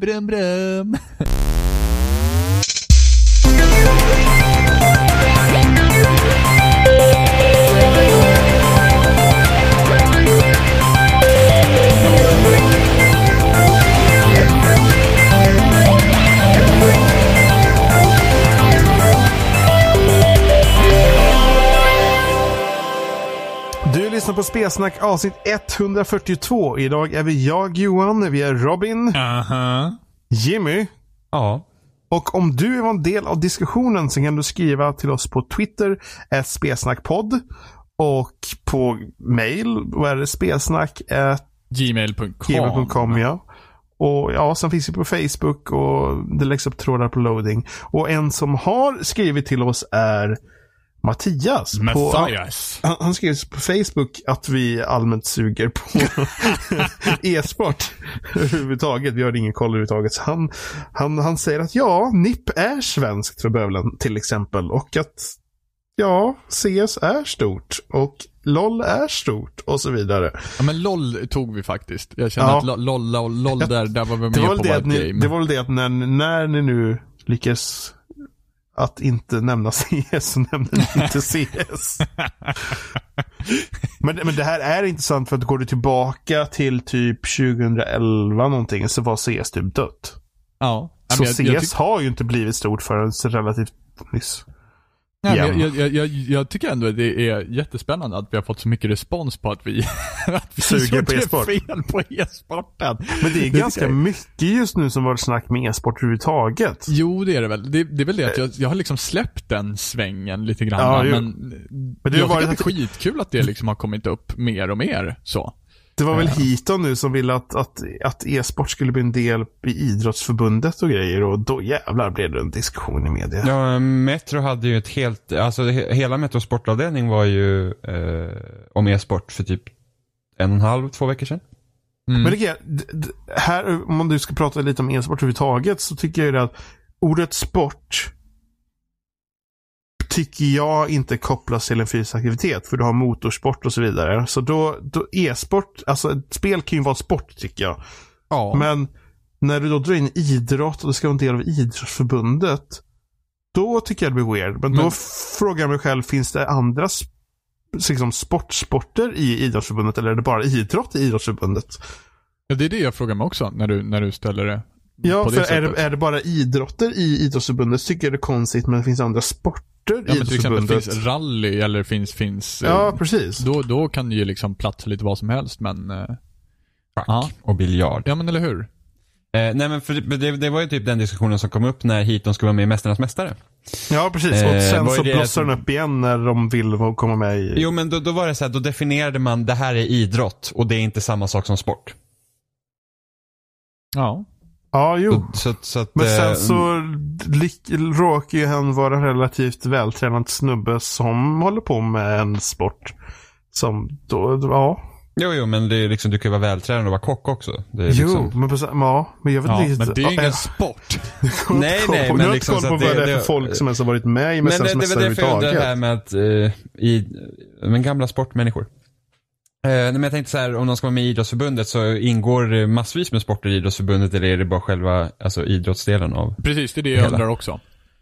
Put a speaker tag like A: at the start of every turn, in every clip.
A: Brum, brum.
B: lyssnar på Spelsnack avsnitt 142. Idag är vi jag Johan, vi är Robin,
A: Aha.
B: Jimmy.
C: Ja.
B: Och om du var en del av diskussionen så kan du skriva till oss på Twitter, spelsnackpodd. Och på mail, vad är det? Spelsnack
A: Gmail.com.
B: gmail.com ja. Och ja, sen finns vi på Facebook och det läggs upp trådar på loading. Och en som har skrivit till oss är Mattias. På,
A: Mattias.
B: han, han skrev på Facebook att vi allmänt suger på e-sport överhuvudtaget. Vi har ingen koll överhuvudtaget. Så han, han, han säger att ja, NIP är svenskt för bövelen till exempel. Och att ja, CS är stort. Och LOL är stort och så vidare.
A: Ja men LOL tog vi faktiskt. Jag känner
B: Ja.
A: att lo- LOL och LOL där, där var vi med
B: Det var, väl
A: på
B: det, ni,
A: game.
B: det var väl det att när, när ni nu lyckas att inte nämna CS så nämner ni inte CS. men, men det här är intressant för att går du tillbaka till typ 2011 någonting så var CS typ dött.
A: Ja.
B: Så
A: jag, jag,
B: CS har ju inte blivit stort förrän relativt nyss.
A: Nej, jag, jag, jag, jag tycker ändå att det är jättespännande att vi har fått så mycket respons på att vi, att vi
B: Suger på e-sport.
A: fel på e-sporten.
B: Men det är
A: tycker
B: ganska mycket just nu som var snack med e-sport överhuvudtaget.
A: Jo, det är det väl. Det, det är väl det att jag, jag har liksom släppt den svängen lite grann.
B: Ja,
A: men
B: Men det
A: jag
B: har
A: tycker
B: varit
A: att det är skitkul att det liksom har kommit upp mer och mer så.
B: Det var väl
A: Ja.
B: Hiton nu som ville att, att, att e-sport skulle bli en del i idrottsförbundet och grejer och då jävlar blev det en diskussion i media.
C: Ja, Metro hade ju ett helt, alltså he- hela Metros sportavdelning var ju eh, om e-sport för typ en och en halv, två veckor sedan.
A: Mm.
B: Men det är, d- här, om du ska prata lite om e-sport överhuvudtaget så tycker jag ju att ordet sport tycker jag inte kopplas till en fysisk aktivitet. För du har motorsport och så vidare. Så då, då e-sport, alltså ett spel kan ju vara sport tycker jag.
A: ja.
B: Men när du då drar in idrott och det ska vara en del av idrottsförbundet. Då tycker jag det blir weird. Men, då
A: Men-
B: frågar jag mig själv, finns det andra liksom sportsporter i idrottsförbundet eller är det bara idrott i idrottsförbundet?
A: ja, det är det jag frågar mig också när du, när du ställer det
B: Ja,
A: på det
B: för är det, är det bara idrotter i idrottsförbundet så tycker jag det är konstigt men det finns andra sporter i
A: Ja, men till exempel finns rally eller finns, finns
B: Ja,
A: eh,
B: precis.
A: då, då kan det ju liksom platsa lite vad som helst men, eh,
C: Schack
A: Ja.
C: och biljard.
A: ja men eller hur?
C: Eh, nej men för det, det var ju typ den diskussionen som kom upp när Hiton skulle vara med i Mästarnas Mästare.
B: Ja, precis.
C: Eh,
B: och sen
C: vad är
B: så blossar den upp igen när de vill komma med i...
C: Jo men då, då var det så här, då definierade man det här är idrott och det är inte samma sak som sport.
A: Ja.
B: Ja, jo.
C: Så, så, att,
B: Men
C: eh,
B: sen så lik- råkar ju han vara relativt vältränad snubbe som håller på med en sport. Som då, ja.
C: Jo, jo, men det är liksom, du kan ju vara vältränad och vara kock också. Det är
B: Jo,
C: liksom,
B: men, på, ja, men jag vet
A: ja
B: inte
A: men det är ju ingen
B: ja,
A: sport.
C: Nej, nej, men
B: jag har
C: liksom
B: inte koll på
C: att
B: vad
C: det-
B: det är för folk som ens har varit med i
C: Men det,
B: Mästarnas
C: det var
B: Mästare
C: därför jag undrar det här
B: överhuvudtaget.
C: med att, eh, i, men gamla sportmänniskor. Eh, nej, men jag tänkte så här, om de ska vara med i idrottsförbundet så ingår massvis med sporter i idrottsförbundet eller är det bara själva alltså, idrottsdelen av?
A: Precis, det är det jag
C: Hela.
A: undrar också.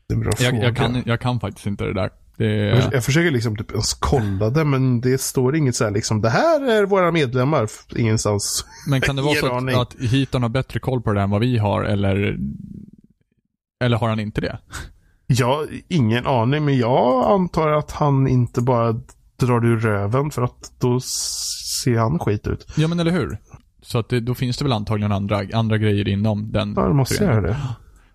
B: Det är bra
A: Jag,
B: fråga.
A: jag, kan, jag kan faktiskt inte det där. Det
B: Jag,
A: är,
B: jag försöker liksom typ ens kolla det, men det står inget så här liksom, det här är våra medlemmar, ingenstans.
A: men kan det vara så att, att Hiton har bättre koll på det än vad vi har eller, eller har han inte det?
B: Jag har ingen aning, men jag antar att han inte bara drar ur röven för att då ser han skit ut.
A: Ja men eller hur? Så att det, då finns det väl antagligen andra, andra grejer inom den
B: Ja, det måste göra det.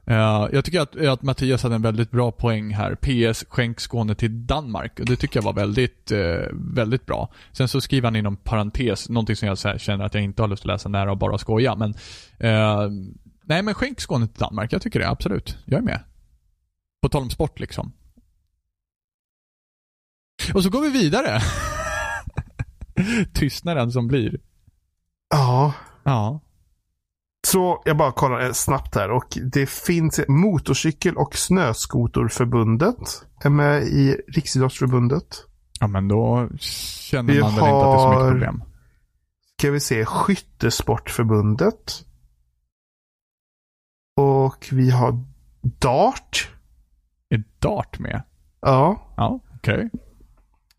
A: Eh, jag tycker att, att Mattias hade en väldigt bra poäng här. PS skänk Skåne till Danmark. Och det tycker jag var väldigt, eh, väldigt bra. Sen så skriver han inom parentes, någonting som jag känner att jag inte har lust att läsa nära och bara skoja. Men, eh, nej men skänk Skåne till Danmark. Jag tycker det, absolut. Jag är med. På tal om sport liksom. Och så går vi vidare. Tystnaden som blir.
B: Ja.
A: Ja.
B: Så jag bara kollar eh, snabbt här och det finns Motorcykel och Snöskoterförbundet är med i Riksidrottsförbundet.
A: Ja men då känner
B: Vi
A: man väl inte att det är så mycket problem.
B: Ska vi se Skyttesportförbundet. och vi har Dart.
A: Är Dart med?
B: Ja.
A: Ja, okej.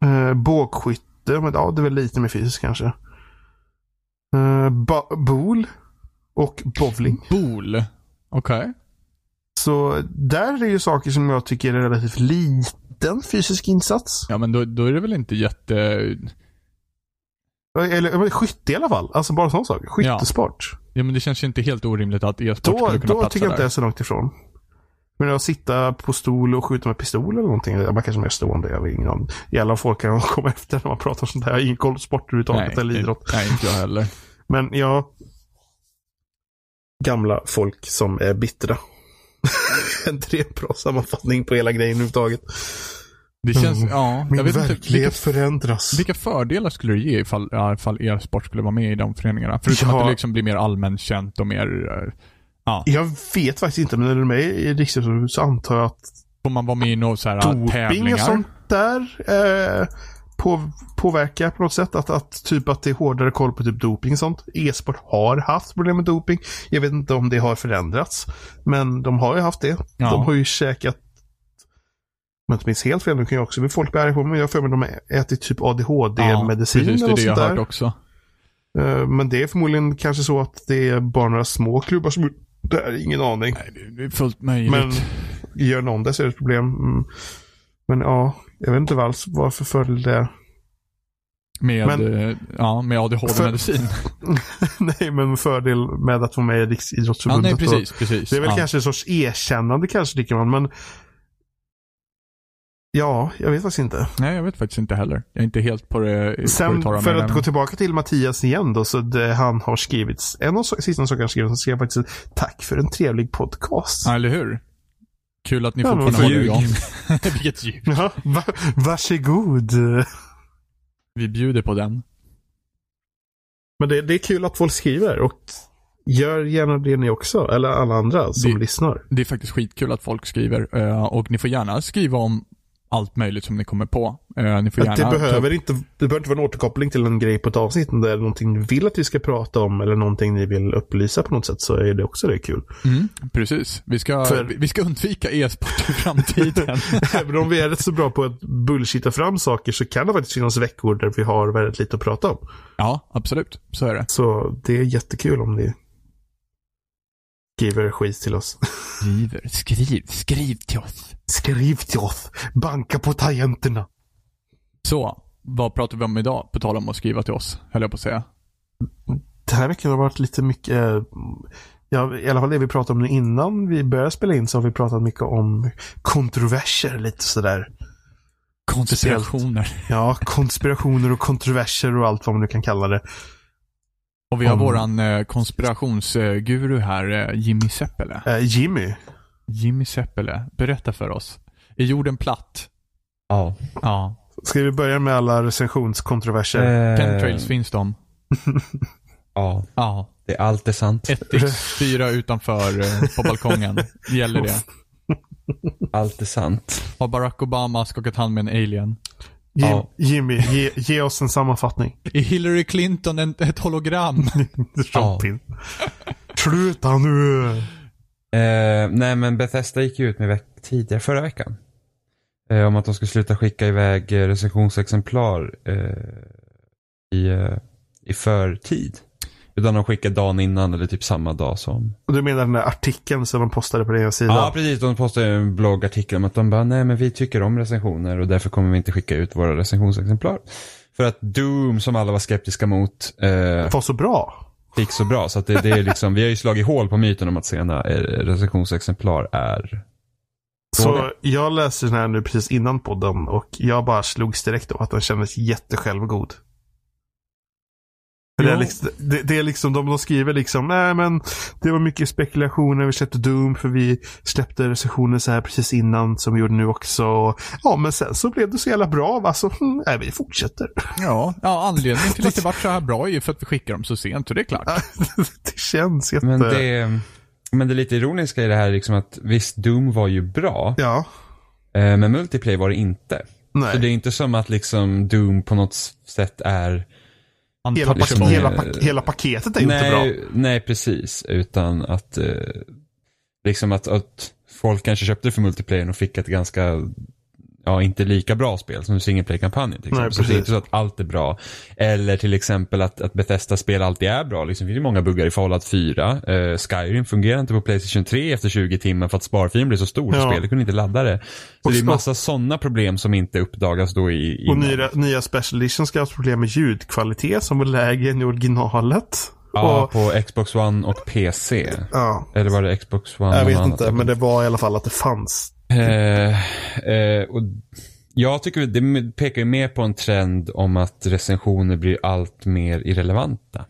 B: Eh, bågskytte, men ja, det är väl lite mer fysiskt kanske. Eh, bool och bowling.
A: Bool. Okej.
B: Så där är ju saker som jag tycker är relativt liten fysisk insats.
A: Ja, men då, då är det väl inte jätte...
B: Eller men skytte i alla fall. Alltså bara sån sak. Skyttesport.
A: Ja, men det känns ju inte helt orimligt att e-sport
B: Då,
A: skulle kunna
B: då
A: platsa
B: tycker jag inte
A: där.
B: det är så långt ifrån. Men att sitta på stol och skjuta med pistol eller någonting. Man kanske mer stående. Jag har ingen aning. Jävlar folk kan komma efter när man pratar om sånt här. Jag har ingen koll på sport överhuvudtaget eller idrott.
A: Nej, inte jag heller.
B: Men ja. Gamla folk som är bittra. en tre bra sammanfattning på hela grejen överhuvudtaget.
A: Det känns,
B: Mm.
A: ja.
B: Min
A: Jag vet inte,
B: verklighet
A: vilka,
B: förändras.
A: vilka fördelar skulle det ge ifall, ifall e-sport skulle vara med i de föreningarna? Förutom
B: Ja.
A: att det liksom blir mer allmänt känt och mer, eh, ja.
B: Jag vet faktiskt inte, men när du är med i Riksidrottsförbundet så antar jag att
A: Får man vara med i några så här tävlingar?
B: och sånt där eh, på, påverkar på något sätt. Att, att typ att det är hårdare koll på typ doping och sånt. E-sport har haft problem med doping. Jag vet inte om det har förändrats. Men de har ju haft det.
A: Ja.
B: De har ju käkat om jag inte minns helt fel, nu kan jag också bli folk bli arga på mig, men jag för mig att de ätit typ ADHD-medicin
A: precis, det är
B: eller
A: det jag har hört också.
B: Eh, Men det är förmodligen kanske så att det är bara några små klubbar som det är ingen aning.
A: Nej, det- är fullt möjligt.
B: Men gör någon det så är det ett problem. Mm. Men ja, jag vet inte alls vad för fördel det
A: med,
B: men-
A: eh, ja, med ADHD-medicin.
B: nej, men fördel med att vara med i
A: Ja,
B: Riksidrottsförbundet.
A: nej, precis, precis.
B: Det är väl
A: ja.
B: kanske en sorts erkännande kanske tycker man, men Ja, jag vet faktiskt inte.
A: Nej, jag vet faktiskt inte heller. Jag är inte helt på det, på det
B: Sen för att
A: det.
B: gå tillbaka till Mattias igen då, så det han har skrivit. En av sista sakerna han skrivit, så skrev faktiskt tack för en trevlig podcast.
A: Ja, eller hur? Kul att ni
B: Ja,
A: fortfarande håller
C: ljug.
A: igång. Vilket ljud.
B: Ja, va, varsågod.
A: Vi bjuder på den.
B: Men det, det är kul att folk skriver och gör gärna det ni också, eller alla andra som
A: Det-
B: lyssnar.
A: Det är faktiskt skitkul att folk skriver. eh, Och ni får gärna skriva om allt möjligt som ni kommer på. Eh, Ni får gärna
B: det,
A: ta
B: behöver
A: upp-
B: inte, det behöver inte vara en återkoppling till en grej på ett avsnitt. Om det är någonting ni vill att vi ska prata om eller någonting ni vill upplysa på något sätt så är det också det kul.
A: Mm, precis. Vi ska,
B: För-
A: vi ska undvika e-sport i framtiden.
B: Även om vi är rätt så bra på att bullshitta fram saker så kan det faktiskt finnas veckor där vi har väldigt lite att prata om.
A: ja, absolut. Så är det.
B: Så det är jättekul om ni skriver skit till oss.
A: Skriver, skriv, skriv till oss.
B: Skriv till oss. Banka på tangenterna.
A: Så, vad pratar vi om idag? På tal om att skriva till oss, höll jag på att säga.
B: Den här veckan har varit lite mycket, eh, ja, i alla fall det vi pratade om nu innan vi började spela in så har vi pratat mycket om kontroverser lite sådär.
A: Konspirationer.
B: Ja, konspirationer och kontroverser och allt vad man nu kan kalla det.
A: Och vi har
B: Om-
A: våran eh, konspirationsguru här, eh, Jimmy Seppele.
B: Eh, Jimmy,
A: Jimmy Seppele, berätta för oss. Är jorden platt?
C: Ja.
A: Ja.
B: ska vi börja med alla recensionskontroverser?
C: Eh,
A: Chemtrails, finns de?
C: Ja,
A: Ja.
C: det är allt är sant.
A: 1x4 utanför eh, på balkongen. Gäller det?
C: Allt är sant.
A: Har Barack Obama skakat hand med en alien?
B: Jim,
C: ja.
B: Jimmy, ge, ge oss en sammanfattning.
A: Är Hillary Clinton en, ett hologram?
B: Robin. Sluta nu!
C: Eh, nej men Bethesda gick ju ut med veck- tidigare, förra veckan. Eh, om att de skulle sluta skicka iväg eh, recensionsexemplar eh, i, eh, i förtid. Utan de skickar dagen innan eller typ samma dag som.
B: Och du menar den där artikeln som de postade på deras sida?
C: Ja precis, de postade en bloggartikel om att de bara, nej men vi tycker om recensioner och därför kommer vi inte skicka ut våra recensionsexemplar. För att Doom, som alla var skeptiska mot, eh,
B: var så bra.
C: fick så bra. Så att det, det är liksom, vi har ju slagit hål på myten om att sena eh, recensionsexemplar är
B: Så jag läste den här nu precis innan podden och jag bara slogs direkt av att den kändes jättesjälvgod. Det, är liksom, det, det är liksom, de, de skriver liksom, nej men det var mycket spekulationer, vi släppte Doom för vi släppte recensionen så här precis innan som vi gjorde nu också. Ja men sen så blev det så jävla bra va, så hm, nej, vi fortsätter.
A: Ja, ja anledningen till att det vart så här bra är ju för att vi skickar dem så sent, så det är klart.
B: det känns jätte...
C: Men det, men det lite ironiska i det här är liksom att visst, Doom var ju bra,
B: Ja,
C: eh, men multiplayer var det inte.
B: nej.
C: Så det är inte som att liksom Doom på något sätt är...
B: Hela,
A: Untouchable.
B: pak- hela,
C: eh,
B: pak- hela paketet är ju inte bra.
C: Nej, nej, precis. Utan att... Eh, liksom att, att folk kanske köpte för multiplayer och fick ett ganska ja, inte lika bra spel som single play-kampanjen till exempel.
B: Nej,
C: så det är inte så att allt är bra. Eller till exempel att, att Bethesda-spel alltid är bra. Liksom, det finns ju många buggar i Fallout 4. Eh, Skyrim fungerar inte på Playstation 3 efter 20 timmar för att sparfilen blir så stor.
B: Ja.
C: Spelet kunde inte ladda det. Så
B: Och
C: det är massa sådana problem som inte uppdagas då i... i
B: Och nya, nya Special Edition ska ha problem med ljudkvalitet som var lägre än i originalet.
C: Ja,
B: Och,
C: på Xbox One och PC.
B: ja,
C: Eller var det Xbox One?
B: jag vet inte, men det var i alla fall att det fanns.
C: Eh, eh, och jag tycker det pekar ju mer på en trend om att recensioner blir allt mer irrelevanta.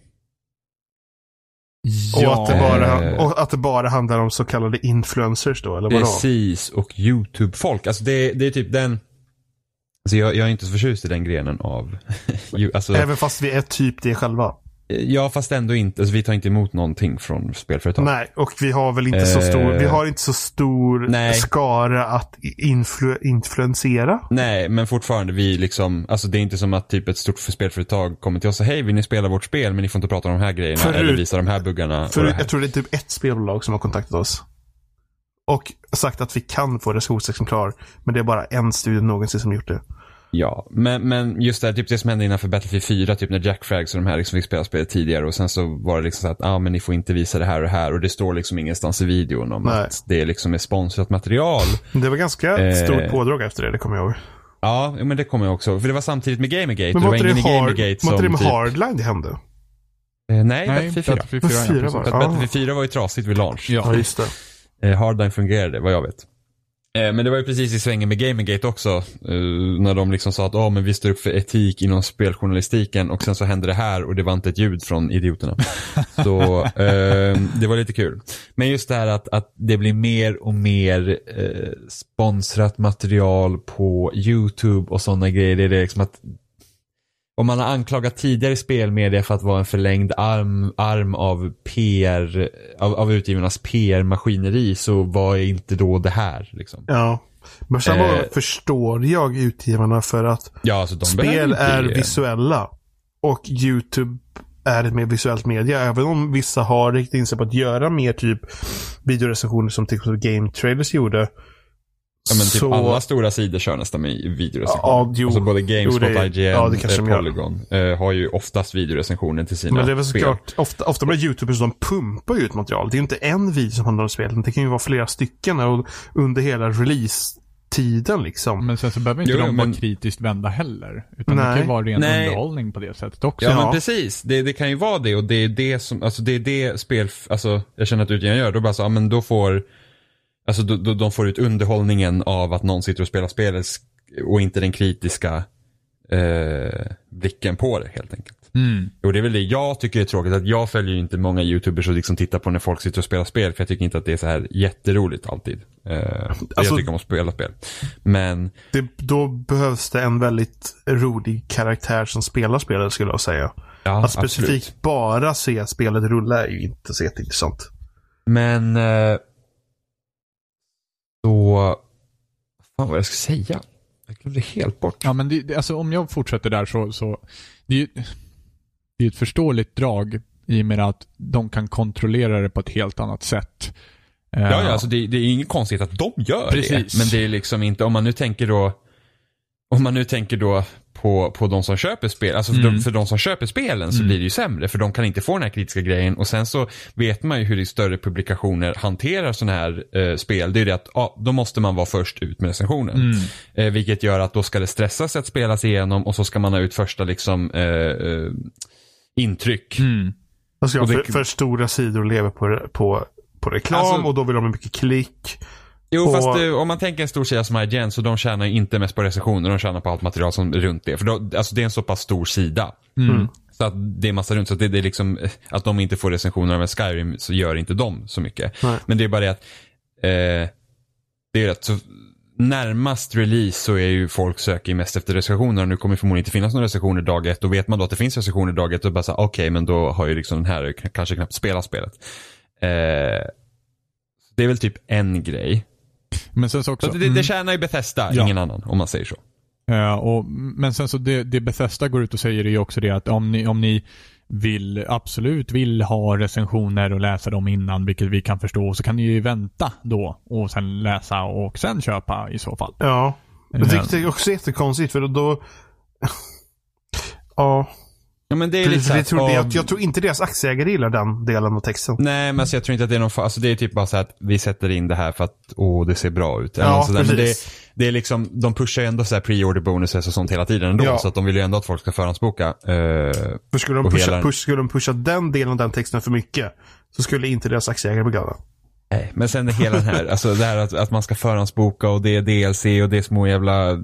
B: Och, att det bara,
C: Eh.
B: och att det bara handlar om så kallade influencers då, eller vadå?
C: Precis, och YouTube-folk. Alltså det, det är typ den... Alltså jag, jag är inte så förtjust i den grenen av... alltså,
B: Även fast vi är typ det själva.
C: Ja, fast ändå inte. Alltså vi tar inte emot någonting från spelföretag.
B: Nej, och vi har väl inte så stor,
C: Eh.
B: vi har inte så stor
C: Nej.
B: skara att influ, influensera.
C: Nej, men fortfarande vi liksom, alltså det är inte som att typ ett stort spelföretag kommer till oss och säger hej, vill ni spela vårt spel men ni får inte prata om de här grejerna
B: Förut-
C: eller visa de här buggarna.
B: För
C: och det här.
B: jag tror det är typ ett spelbolag som har kontaktat oss. Och sagt att vi kan få recensionsexemplar. Men det är bara en studie någonsin som gjort det.
C: Ja, men, men just det här, typ det som hände innanför Battlefield 4, typ när Jack Frags och de här liksom fick spela spelet tidigare och sen så var det liksom så att, ja ah, men ni får inte visa det här och det här och det står liksom ingenstans i videon om
B: Nej.
C: att det liksom är sponsrat material.
B: Det var ganska
C: Eh.
B: stort pådrag efter det, det kommer jag ihåg.
C: Ja, men det kommer jag också, för det var samtidigt med Gamergate
B: Men var
C: det
B: inte
C: var
B: det,
C: ingen i
B: hard, var inte det med
C: typ,
B: Hardline det hände?
C: eh, nej,
A: Nej,
C: Battlefield 4.
A: Battlefield 4.
B: Fyra
A: ja,
B: var
A: precis.
B: det.
C: För
B: Ja.
C: Battlefield 4 var ju trasigt vid launch.
B: Ja,
A: Ja.
B: just det.
C: Eh, Hardline fungerade, vad jag vet. Eh, Men det var ju precis i svängen med Gamergate också. eh, När de liksom sa att oh, men vi står upp för etik inom speljournalistiken och sen så hände det här och det var inte ett ljud från idioterna. så eh, det var lite kul. Men just det här att, att det blir mer och mer eh, sponsrat material på YouTube och sådana grejer. Det är liksom att om man har anklagat tidigare spelmedia för att vara en förlängd arm, arm av PR, av, av utgivarnas PR-maskineri så var inte då det här liksom.
B: Ja. Men sen
C: Eh.
B: förstår jag utgivarna för att
C: Ja, alltså
B: spel är visuella. Och YouTube är ett mer visuellt media. Även om vissa har riktat in sig på att göra mer typ videorecensioner som till exempel Game Trailers gjorde.
C: Ja, men typ
B: så-
C: alla stora sidor kör nästan med videorecensioner.
B: Ja, jo.
C: alltså både Gamespot,
B: Jo, det-
C: IGN,
B: ja, det
C: eh. Polygon eh, har ju oftast videorecensioner till sina
B: Men det är väl
C: spel.
B: såklart, ofta, ofta med YouTubers som pumpar ut material. Det är ju inte en video som handlar om spelet. Det kan ju vara flera stycken och under hela release-tiden liksom.
A: Men sen så behöver inte
C: Jo,
A: de
C: men-
A: vara kritiskt vända heller. Utan det
B: Nej.
A: kan ju vara ren
C: Nej.
A: underhållning på det sättet också.
C: Ja,
B: Ja.
C: men precis. Det, det kan ju vara det och det är det som, alltså det är det spel, alltså jag känner att utgivaren gör. Då bara så, ja men då får, alltså då, de får ut underhållningen av att någon sitter och spelar spelet och inte den kritiska eh, blicken på det helt enkelt.
A: Mm.
C: Och det är väl det jag tycker är tråkigt, att jag följer inte många YouTubers och liksom tittar på när folk sitter och spelar spel, för jag tycker inte att det är så här jätteroligt alltid. Eh,
B: Alltså-
C: jag tycker om att spela spel. Men,
B: Det, då behövs det en väldigt rolig karaktär som spelar spelet skulle jag säga.
C: ja,
B: Att specifikt
C: absolut.
B: bara se spelet rulla är ju inte så jätteintressant.
C: Men, eh, så, vad fan vad jag ska säga? Jag glömde helt bort.
A: Ja, men det, alltså, om jag fortsätter där så, så det är ju det är ett förståeligt drag i och med att de kan kontrollera det på ett helt annat sätt. Eh,
C: Ja, ja alltså det, det är inget konstigt att de gör
A: Precis.
C: det. Men det är liksom inte, om man nu tänker då, om man nu tänker då på, på de som köper spel, alltså för,
A: Mm.
C: de, för de som köper spelen så blir det ju sämre för de kan inte få den här kritiska grejen och sen så vet man ju hur de större publikationer hanterar sådana här eh, spel. Det är ju det att ja, då måste man vara först ut med recensionen.
A: Mm.
C: Eh, vilket gör att då ska det stressas att spelas igenom och så ska man ha ut första liksom eh, eh, intryck.
A: Mm.
B: Alltså,
C: det-
B: för, för stora sidor lever på, på, på reklam
C: Alltså-
B: och då vill de ha mycket klick.
C: Jo,
B: Och-
C: fast eh, om man tänker en stor sida som IGN så de tjänar ju inte mest på recensioner, de tjänar på allt material som är runt det. För då, alltså det är en så pass stor sida.
A: Mm.
C: Så att det är massa runt, så att det, det är liksom, eh, att de inte får recensioner av Skyrim så gör inte de så mycket.
B: Nej.
C: Men det är bara det att, eh, det är rätt så, närmast release så är ju folk söker mest efter recensioner och nu kommer förmodligen inte finnas några recensioner dag ett. Och vet man då att det finns recensioner dag ett, då bara såhär, okej men då har ju liksom den här kanske knappt spelat spelet. Eh, det är väl typ en grej.
A: Men sen så också...
C: Så det, det tjänar ju Bethesda,
A: Ja.
C: ingen annan om man säger så.
A: Ja, och, men sen så det, det Bethesda går ut och säger är ju också det att om ni, om ni vill, absolut vill ha recensioner och läsa dem innan, vilket vi kan förstå, så kan ni ju vänta då och sen läsa och sen köpa i så fall.
B: Ja. Jag tycker det är också jättekonstigt för då ja.
C: Ja, men det är lite
B: jag, tror,
C: av-
B: jag, jag tror inte deras aktieägare gillar den delen av texten.
C: Nej, men alltså, jag tror inte att det är någon alltså det är typ bara så här att vi sätter in det här för att, åh, det ser bra ut.
B: Ja,
C: något sådär. Men det,
B: precis.
C: det är liksom, de pushar ju ändå så här pre-order bonuses och sånt hela tiden ändå.
B: Ja.
C: Så att de vill ju ändå att folk ska förhandsboka. Eh,
B: För skulle de, pusha,
C: hela-
B: push, skulle de pusha den delen av den texten för mycket så skulle inte deras aktieägare bli glada
C: nej, men sen det hela den här, alltså det här att, att man ska förhandsboka och det är DLC och det är små jävla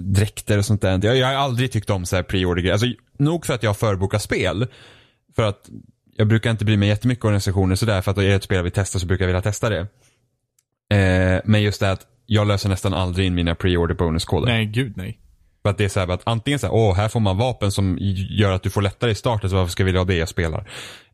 C: dräkter och sånt där. Jag, jag har aldrig tyckt om så här pre-order grejer. Alltså, nog för att jag förbokar spel. För att jag brukar inte bry mig jättemycket om organisationer sådär. För att är det ett spel vi testar så brukar jag vilja testa det. Eh, men just det att jag löser nästan aldrig in mina pre-order bonuskoder.
A: Nej, gud nej.
C: För att det är så här att antingen så här, åh, här får man vapen som gör att du får lättare i starten, så varför ska jag vilja ha det jag spelar?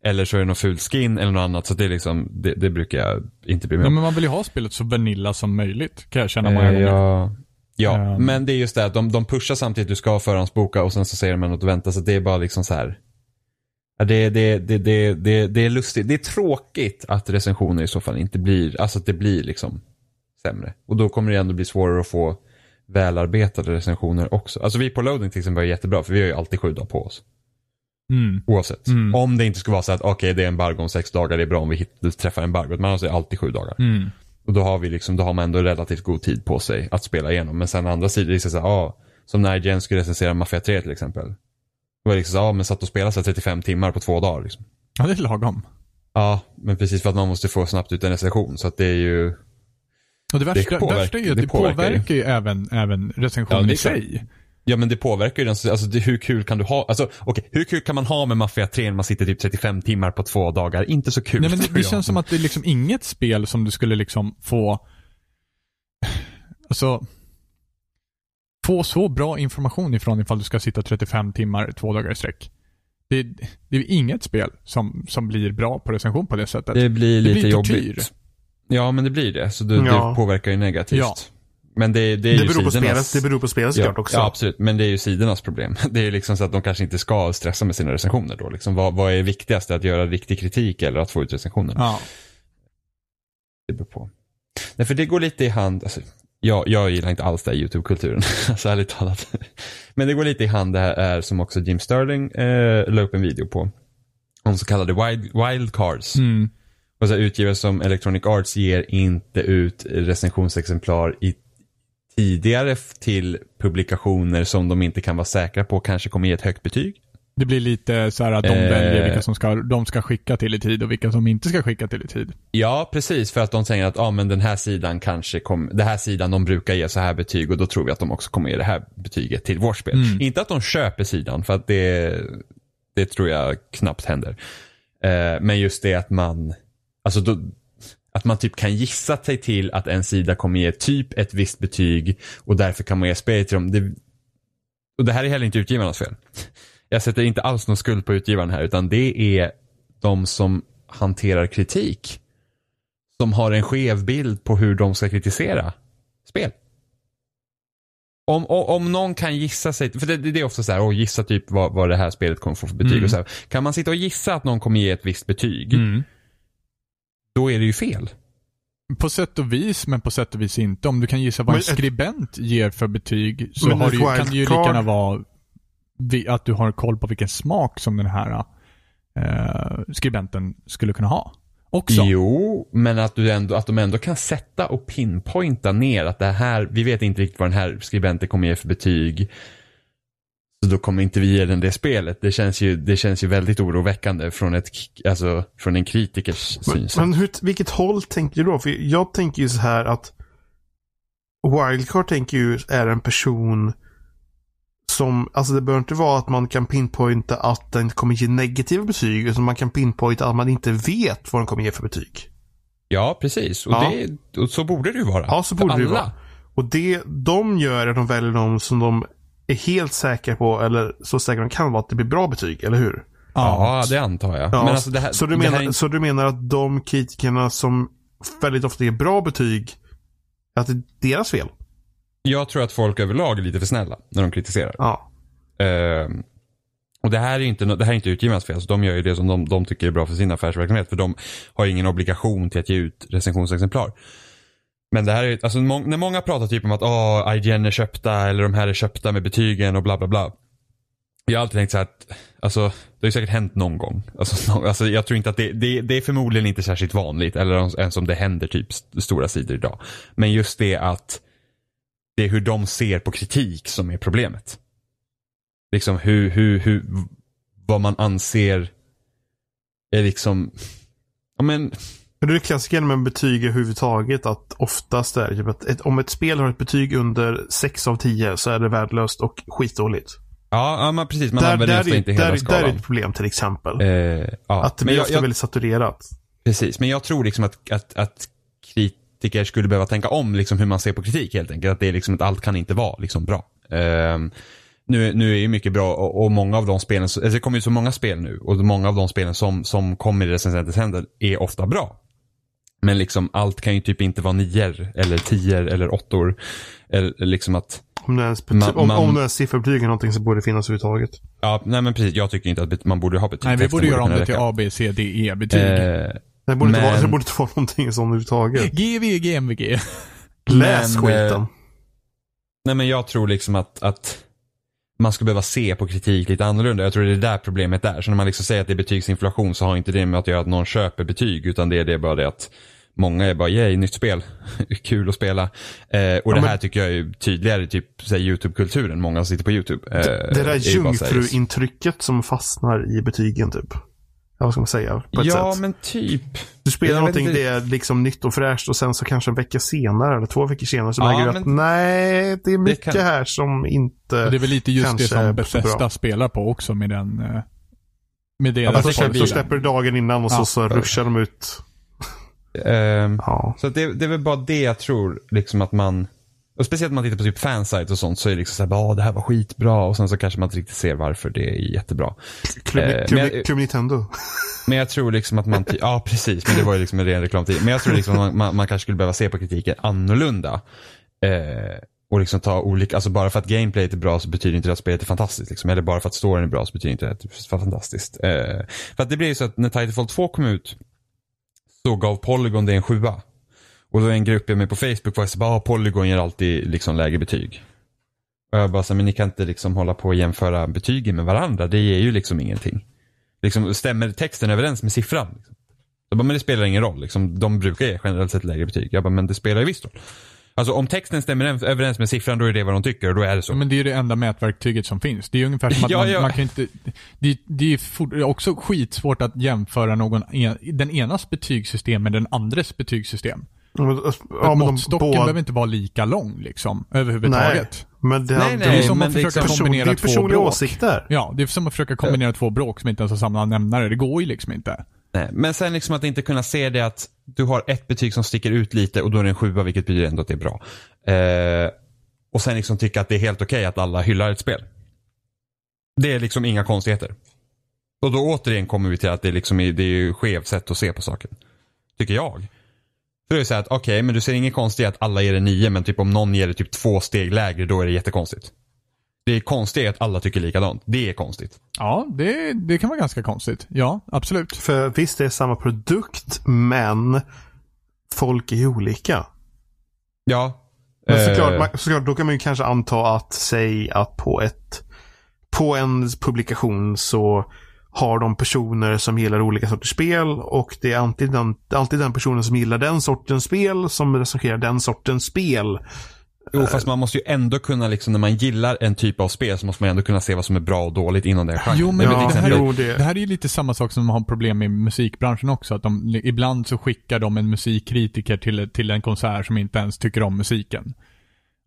C: Eller så är det något fult skin eller något annat, så det är liksom, det, det brukar jag inte bry mig
A: Ja,
C: om.
A: men man vill ju ha spelet så vanilla som möjligt, kan jag känna många
C: Eh,
A: gånger.
C: ja, ja
A: Ehm.
C: men det är just det att de, de pushar samtidigt du ska förhandsboka och sen så säger de att du väntar, så det är bara liksom så här. Ja, det, det, det, det, det, det är lustigt. Det är tråkigt att recensioner i så fall inte blir, alltså att det blir liksom sämre. Och då kommer det ändå bli svårare att få välarbetade recensioner också. Alltså vi på loading till exempel är jättebra för vi har ju alltid sju dagar på oss.
A: Mm.
C: Oavsett.
A: Mm.
C: Om det inte skulle vara så att okej det är embargo om sex dagar, det är bra om vi hit, träffar embargot. Man har alltså alltid sju dagar.
A: Mm.
C: Och då har vi liksom, då har man ändå relativt god tid på sig att spela igenom. Men sen andra sidan, det är så här, ja, som när Jen skulle recensera Mafia 3 till exempel. Det var liksom så, ja men satt och spelade så här 35 timmar på två dagar liksom.
A: Ja, det är lagom.
C: Ja, men precis för att man måste få snabbt ut en recension. Så att det är ju,
A: Och det värsta,
C: påverkar-
A: värsta är ju att
C: det
A: det
C: påverkar
A: påverkar,
C: ju.
A: även, även
C: Ja,
A: recensionen
C: det är
A: i sig.
C: ja men det påverkar ju den, alltså det, hur kul kan du ha, alltså okej, hur kul kan man ha med Mafia 3 när man sitter typ 35 timmar på två dagar? Inte så kul.
A: Nej men det, det känns som att det är liksom inget spel som du skulle liksom få, alltså, få så bra information ifrån ifall du ska sitta 35 timmar två dagar i sträck. Det, det är inget spel som, som blir bra på recension på det sättet.
C: Det blir
A: Det
C: lite
A: blir tortyr.
C: jobbigt. Ja, men det blir det. Så det,
B: Ja.
C: det påverkar ju negativt.
A: Ja.
C: Men det, det är
B: Det
C: ju
B: beror, på
C: sidornas...
B: spelet, det beror på spelet
C: ja,
B: såklart också.
C: ja, absolut. Men det är ju sidornas problem. Det är ju liksom så att de kanske inte ska stressa med sina recensioner då. Liksom, vad, vad är viktigast? Att göra riktig kritik eller att få ut recensioner?
A: Ja.
C: Det beror på. Nej, för det går lite i hand. Alltså, jag, jag gillar inte alls det här YouTube-kulturen. alltså ärligt talat. Men det går lite i hand det här är som också Jim Sterling eh, la upp en video på. Om så kallade wild, wildcards.
A: Mm.
C: Och så utgivare som Electronic Arts ger inte ut recensionsexemplar i tidigare till publikationer som de inte kan vara säkra på kanske kommer ge ett högt betyg.
A: Det blir lite så här att de
C: Eh.
A: väljer vilka som ska, de ska skicka till i tid och vilka som inte ska skicka till i tid.
C: Ja, precis. För att de säger att ah, men den här sidan kanske kommer, den här sidan de brukar ge så här betyg och då tror vi att de också kommer ge det här betyget till vårt spel.
A: Mm.
C: Inte att de köper sidan för att det, det tror jag knappt händer. Eh, men just det att man, alltså då, att man typ kan gissa sig till att en sida kommer ge typ ett visst betyg och därför kan man ge spelet till dem. Det, och det här är heller inte utgivarnas fel. Jag sätter inte alls någon skuld på utgivaren här utan det är de som hanterar kritik som har en skev bild på hur de ska kritisera spel. Om, om, någon kan gissa sig, för det, det är ofta så här, och gissa typ vad, vad det här spelet kommer få för betyg
A: Mm.
C: och så här. Kan man sitta och gissa att någon kommer ge ett visst betyg,
A: Mm.
C: Då är det ju fel.
A: På sätt och vis, men på sätt och vis inte. Om du kan gissa vad
B: Men
A: en
B: ett-
A: skribent ger för betyg så
B: Men
A: har
B: ett
A: du, kan det ju lika gärna vara att du har koll på vilken smak som den här eh, skribenten skulle kunna ha. Också.
C: Jo, men att, du ändå, att de ändå kan sätta och pinpointa ner att det här, vi vet inte riktigt vad den här skribenten kommer ge för betyg. Så då kommer inte vi ge den det spelet. Det känns ju, det känns ju väldigt oroväckande från, ett, alltså, från en kritikers
B: Men,
C: synsätt.
B: men hur, vilket håll tänker du då? För jag tänker ju så här att Wildcard tänker ju är en person som, alltså det behöver inte vara att man kan pinpointa att den kommer ge negativa betyg, utan man kan pinpointa att man inte vet vad den kommer ge för betyg.
C: Ja, precis. Och,
B: Ja.
C: Det, och så borde det ju vara.
B: Ja, så
C: För
B: borde det ju
C: alla.
B: vara. Och det de gör är att de väljer de som de är helt säkra på, eller så säkra de kan vara att det blir bra betyg, eller hur?
C: Ja, det antar jag.
B: Ja,
C: men alltså det här,
B: så, du
C: det
B: menar,
C: här är-
B: så du menar att de kritikerna som väldigt ofta ger bra betyg, att det är deras fel?
C: Jag tror att folk överlag är lite för snälla när de kritiserar.
B: Ja.
C: Ehm, Och det här är inte, det här är inte utgivarnas fel, så de gör ju det som de, de tycker är bra för sin affärsverksamhet. För de har ingen obligation till att ge ut recensionsexemplar. Men det här är, alltså må, när många pratar typ om att oh, IGN är köpta eller de här är köpta med betygen och bla bla bla. Jag har alltid tänkt så här att, alltså det har ju säkert hänt någon gång. Alltså, no, alltså jag tror inte att det, det, det är förmodligen inte särskilt vanligt eller ens om det händer typ stora sidor idag. Men just det att det är hur de ser på kritik som är problemet. Liksom hur, hur, hur, vad man anser är liksom, ja men
B: men det är klassiken med betyg överhuvudtaget att oftast är typ att ett, om ett spel har ett betyg under 6 av 10 så är det värdelöst och skitdåligt.
C: Ja, ja men precis. Man
B: där,
C: använder
B: där,
C: ofta inte hela
B: där,
C: skalan.
B: där är ett problem till exempel.
C: Eh, ja.
B: att det blir
C: jag,
B: ofta
C: jag,
B: väldigt saturerat.
C: Precis, men jag tror liksom att, att, att kritiker skulle behöva tänka om liksom hur man ser på kritik helt enkelt. Att det är liksom att allt kan inte vara liksom bra. Um, nu, nu är ju mycket bra och, och, många av de spelen, alltså det kommer ju så många spel nu och många av de spelen som, som kommer i recensentens händer är ofta bra. Men liksom allt kan ju typ inte vara nior eller tior eller åttor. Eller liksom att
B: Om det ens,
C: Man-
B: om,
C: man-
B: om det ens sifferbetyg är någonting som borde finns överhuvudtaget.
C: Ja, nej men precis. Jag tycker inte att man borde ha betyg.
A: Nej, vi borde göra om det till. A, B, C, D, E-betyg.
C: Eh,
B: Det borde, inte
C: Men-
B: vara, det borde inte vara någonting som överhuvudtaget.
A: GV, GMVG.
B: Läs
C: men,
B: skiten.
C: eh, nej men jag tror liksom att, att man ska behöva se på kritik lite annorlunda. Jag tror det är där problemet är. Så när man liksom säger att det är betygsinflation så har inte det med att göra att någon köper betyg utan det är det bara det att Många är bara yay, nytt spel. Kul att spela. Eh, och det
B: men-
C: här tycker jag är tydligare typ YouTube-kulturen. Många som sitter på YouTube. Eh,
B: det där
C: är ju bara så här-
B: jungfruintrycket som fastnar i betygen typ. Ja, vad ska man säga? På ett
C: Ja,
B: sätt.
C: men typ.
B: Du spelar
C: jag
B: någonting, det är liksom nytt och fräscht och sen så kanske en vecka senare eller två veckor senare så
C: Ja,
B: märker du att nej, det är mycket
C: kan-
B: här som inte...
A: Det är väl lite just det som Bethesda spelar på också med den... eh, Med deras
C: men
B: så,
C: det
B: så
C: det.
B: släpper du dagen innan och så,
A: Ja.
B: så ruschar de ut.
C: Ehm,
B: Ja.
C: Så det, det är väl bara det jag tror, liksom att man, och speciellt om man tittar på typ fansites och sånt så är det liksom såhär, ja det här var skitbra och sen så kanske man inte riktigt ser varför det är jättebra.
B: Klubb,
C: Eh, men
B: Nintendo.
C: Men jag tror liksom att man, ja precis, men det var ju liksom en ren reklamtid. Men jag tror liksom att man, man, man kanske skulle behöva se på kritiken annorlunda. Eh, och liksom ta olika, alltså bara för att gameplayet är bra så betyder inte det att spelet är fantastiskt. Liksom. Eller bara för att storyn är bra så betyder inte det att det är fantastiskt. Eh, för att det blir ju så att när Titanfall 2 kom ut så gav Polygon det en sjua. Och då är en grupp jag med på Facebook var så bara, ah, Polygon ger alltid liksom lägre betyg. Och jag bara så, men ni kan inte liksom hålla på och jämföra betygen med varandra. Det ger ju liksom ingenting. Liksom, stämmer texten överens med siffran? Liksom? Jag bara, men det spelar ingen roll. Liksom, de brukar ge generellt sett lägre betyg. Jag bara, men det spelar ju visst roll. Alltså om texten stämmer överens med siffran, då är det vad de tycker och då är det så.
A: Men det är ju det enda mätverktyget som finns. Det är ju ungefär som att
C: Ja,
A: man,
C: ja.
A: man kan inte... Det, det är är också skitsvårt att jämföra någon, en, den enas betygssystem med den andres betygssystem.
B: Ja, men,
A: Ja,
B: ja,
A: måttstocken
B: båda-
A: behöver inte vara lika lång liksom, överhuvudtaget.
B: Men det,
C: Nej,
B: det,
A: Det är
C: nej,
A: som att försöka
C: liksom
B: person,
A: kombinera
B: är
A: två
B: personliga
A: bråk.
B: åsikter.
A: Ja, det är som att försöka kombinera två bråk som inte ens har samma nämnare. Det går ju liksom inte.
C: Nej, men sen liksom att inte kunna se det att du har ett betyg som sticker ut lite och då är det en sjua vilket betyder ändå att det är bra. Eh, och sen liksom tycka att det är helt okej att alla hyllar ett spel. Det är liksom inga konstigheter. Och då återigen kommer vi till att det, liksom är, det är ju skevt sätt att se på saken. Tycker jag. För det är så här att okej, men du ser inget konstigt i att alla ger det nio men typ om någon ger det typ två steg lägre då är det jättekonstigt. Det är konstigt att alla tycker likadant. Det är konstigt.
A: Ja, det, det kan vara ganska konstigt. Ja, absolut.
B: För visst, det är samma produkt, men folk är olika.
C: Ja.
B: Men såklart,
C: Eh,
B: man, såklart, då kan man ju kanske anta att, säg att på ett på en publikation så har de personer som gillar olika sorters spel och det är alltid den, alltid den personen som gillar den sortens spel som recenserar den sortens spel.
C: Jo, fast man måste ju ändå kunna, liksom, när man gillar en typ av spel så måste man ändå kunna se vad som är bra och dåligt inom den genren.
A: Jo, men
C: väl
A: det, här,
B: jo, det-
A: det här är ju lite samma sak som man har problem med i musikbranschen också. Att de, ibland så skickar de en musikkritiker till, till en konsert som inte ens tycker om musiken.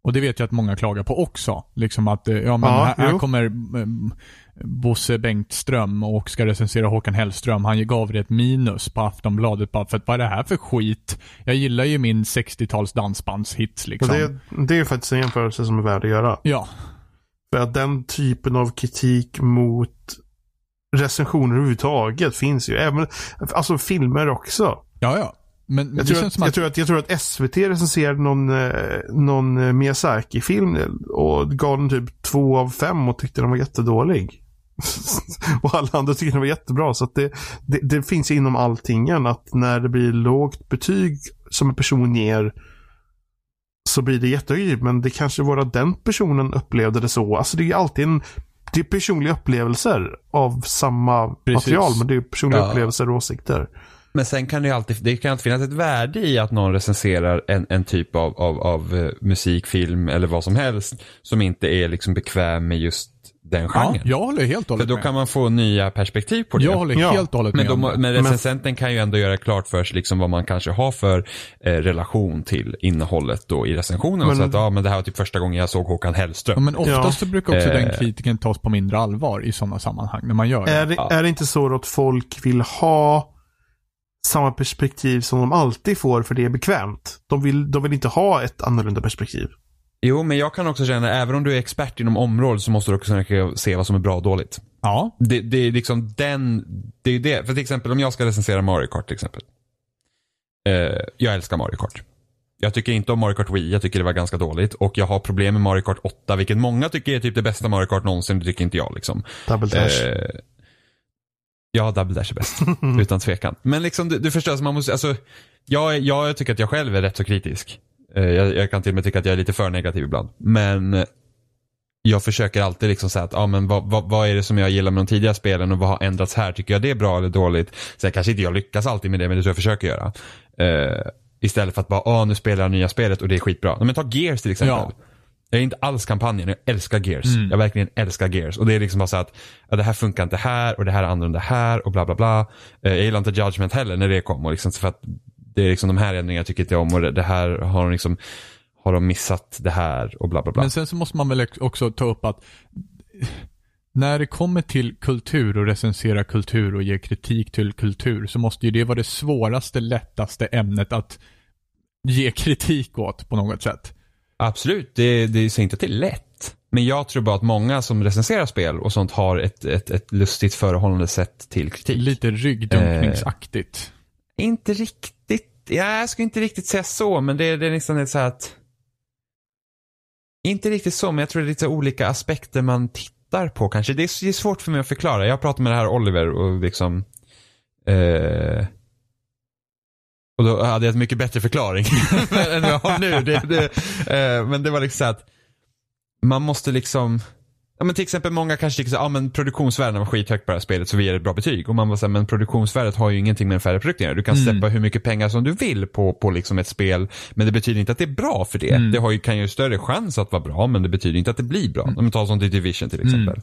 A: Och det vet jag att många klagar på också. Liksom att, eh, ja men
B: Ja,
A: här, här kommer um, Bosse Bengtström och ska recensera Håkan Hellström. Han gav det ett minus på Aftonbladet bara för att vad är det här för skit? Jag gillar ju min 60-tals dansbandshits liksom.
B: det, det är faktiskt en jämförelse som är värd att göra.
A: Ja,
B: För att den typen av kritik mot recensioner överhuvudtaget finns ju. Även, alltså filmer också.
A: ja, ja. Men, men
B: Jag tror, att,
A: att...
B: jag, tror att, jag tror att SVT recenserade någon, eh, någon eh, Miyazaki-film och gav den typ två av fem och tyckte den var jättedålig. och alla andra tycker den var jättebra. Så det, det, det finns inom alltingen att när det blir lågt betyg som en person ger så blir det jättehögt. Men det kanske var att den personen upplevde det så. Alltså det är alltid en det är personliga upplevelser av samma
A: Precis.
B: material. Men det är personliga
C: Ja.
B: upplevelser och åsikter.
C: Men sen kan det ju alltid, det kan alltid finnas ett värde i att någon recenserar en, en typ av, av, av eh, musik, film eller vad som helst som inte är liksom bekväm med just den
A: Ja,
C: genren.
A: jag håller helt och
C: För
A: hållet
C: då
A: med.
C: kan man få nya perspektiv på det.
A: Jag håller
B: Ja.
A: helt och hållet
C: Men,
A: med
C: då, må-
A: det.
C: men recensenten kan ju ändå göra klart för sig liksom vad man kanske har för eh, relation till innehållet då i recensionen.
B: Men-
C: så att ja, men det här var typ första gången jag såg Håkan Hellström.
A: Ja, men oftast
B: Ja.
A: så brukar också den
C: Eh.
A: kritiken tas på mindre allvar i sådana sammanhang när man gör det.
B: Är det,
C: Ja.
B: är det inte så då att folk vill ha samma perspektiv som de alltid får för det är bekvämt? De vill, de vill inte ha ett annorlunda perspektiv.
C: Jo, men jag kan också känna, även om du är expert inom området så måste du också kunna se vad som är bra och dåligt.
A: Ja,
C: Det, det är liksom den, det är det. För till exempel om jag ska recensera Mario Kart till exempel. Eh, jag älskar Mario Kart. Jag tycker inte om Mario Kart Wii, jag tycker det var ganska dåligt. Och jag har problem med Mario Kart 8, vilket många tycker är typ det bästa Mario Kart någonsin, det tycker inte jag liksom.
B: Double dash.
C: Eh, ja, Double Dash är bäst. utan tvekan. Men liksom, du, du förstår, så man måste, alltså, jag, jag tycker att jag själv är rätt så kritisk. Eh, jag, jag kan till och med tycka att jag är lite för negativ ibland. Men eh, jag försöker alltid liksom säga att, ja men vad, vad, vad är det som jag gillar med de tidiga spelen och vad har ändrats här? Tycker jag det är bra eller dåligt? Sen kanske inte jag lyckas alltid med det, men det är så jag försöker göra. Eh, istället för att bara, ah nu spelar jag nya spelet och det är skitbra. Men ta Gears till exempel.
A: Ja.
C: Jag är inte alls kampanjen, jag älskar Gears.
A: Mm.
C: Jag verkligen älskar Gears. Och det är liksom bara så att, ja, det här funkar inte här och det här är annorlunda här och bla bla bla. Eh, jag gillar inte Judgment heller när det kom och liksom, för att det är liksom de här ändringarna jag tycker inte om och det, det här har de liksom, har de missat det här och bla bla bla.
A: men sen så måste man väl också ta upp att när det kommer till kultur och recensera kultur och ge kritik till kultur så måste ju det vara det svåraste, lättaste ämnet att ge kritik åt på något sätt.
C: Absolut, det, det säger inte att det är lätt. Men jag tror bara att många som recenserar spel och sånt har ett, ett, ett lustigt förhållande sätt till kritik.
A: Lite ryggdunkningsaktigt.
C: Inte riktigt, ja, jag skulle inte riktigt säga så, men det, det är nästan ett så här att inte riktigt så, men jag tror det är lite olika aspekter man tittar på kanske. Det är, det är svårt för mig att förklara. Jag pratade med det här Oliver och liksom eh, och då hade jag en mycket bättre förklaring än jag har nu. Det, det, eh, men det var liksom så att man måste liksom Ja men till exempel många kanske tycker så ja men produktionsvärdena var skithögt på det här spelet så vi ger ett bra betyg. Och man bara säger men produktionsvärdet har ju ingenting med en färdig produkt. Du kan
A: Mm.
C: släppa hur mycket pengar som du vill på, på liksom ett spel. Men det betyder inte att det är bra för det.
A: Mm.
C: Det har ju, kan ju större chans att vara bra men det betyder inte att det blir bra. Om vi tar sånt i Division till exempel.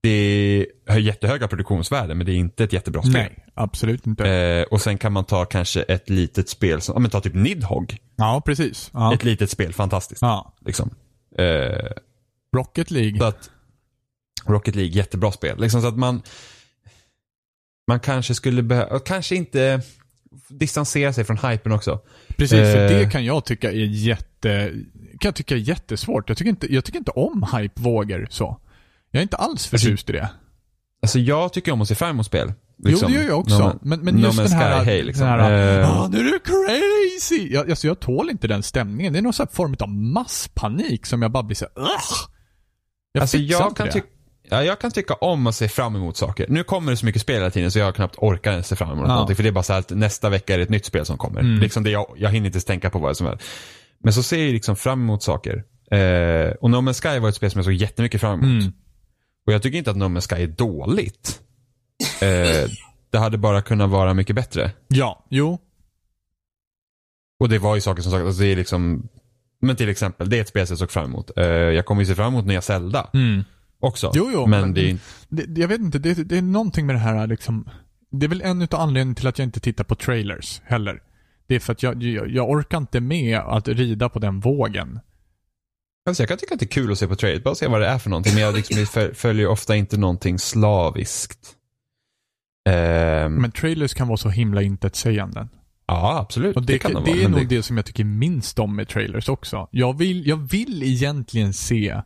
C: Det har jättehöga produktionsvärden men det är inte ett jättebra spel.
A: Nej, absolut inte.
C: Eh, och sen kan man ta kanske ett litet spel som, ja men ta typ Nidhogg.
A: ja, precis. Ja.
C: Ett litet spel, fantastiskt.
A: ja.
C: Liksom. Eh,
A: Rocket League.
C: så att Rocket League, jättebra spel. Liksom så att man man kanske skulle behöva, kanske inte distansera sig från hypen också.
A: Precis, för
C: Eh.
A: det kan jag tycka är jätte, kan jag tycka är jättesvårt. Jag tycker inte, jag tycker inte om hypevågor så. Jag är inte alls förtjust i det.
C: Alltså jag tycker om att se fram emot spel. Liksom.
A: jo, det gör jag också.
C: No
A: men, men
C: No
A: just
C: Man's
A: den här,
C: hey, liksom.
A: den här ah, nu är du crazy! Jag, alltså jag tål inte den stämningen. Det är någon sån här form av masspanik som jag bara blir så här, "Ugh!" Jag
C: Alltså jag kan, tycka, ja, jag kan tycka om att se fram emot saker. Nu kommer det så mycket spel hela tiden så jag knappt orkar se fram emot
A: Ja.
C: någonting. För det är bara så att nästa vecka är det ett nytt spel som kommer.
A: Mm.
C: Liksom det jag, jag hinner inte ens tänka på vad det som är. Men så ser jag liksom fram emot saker. Eh, och No Man's Sky var ett spel som jag såg jättemycket fram emot.
A: Mm.
C: Och jag tycker inte att No Man's Sky är dåligt. Eh, det hade bara kunnat vara mycket bättre.
A: Ja, jo.
C: Och det var ju saker som sagt, alltså det är liksom men till exempel, det är ett spel som jag såg fram emot. Eh, jag kommer ju se fram emot nya Zelda
A: Mm.
C: också.
A: Jo, jo,
C: men,
A: men-
C: det är.
A: Det, jag vet inte, det, det är någonting med det här liksom. Det är väl en utav anledningarna till att jag inte tittar på trailers heller. Det är för att jag, jag, jag orkar inte med att rida på den vågen.
C: Alltså jag kan tycka att det är kul att se på trade, bara se vad det är för någonting. Men jag liksom föl- följer ofta inte någonting slaviskt. Ehm,
A: Men trailers kan vara så himla intetsägande.
C: ja, absolut.
A: Och det,
C: kan
A: det,
C: de vara.
A: är
C: men
A: nog det som jag tycker minst om med trailers också. Jag vill, jag vill egentligen se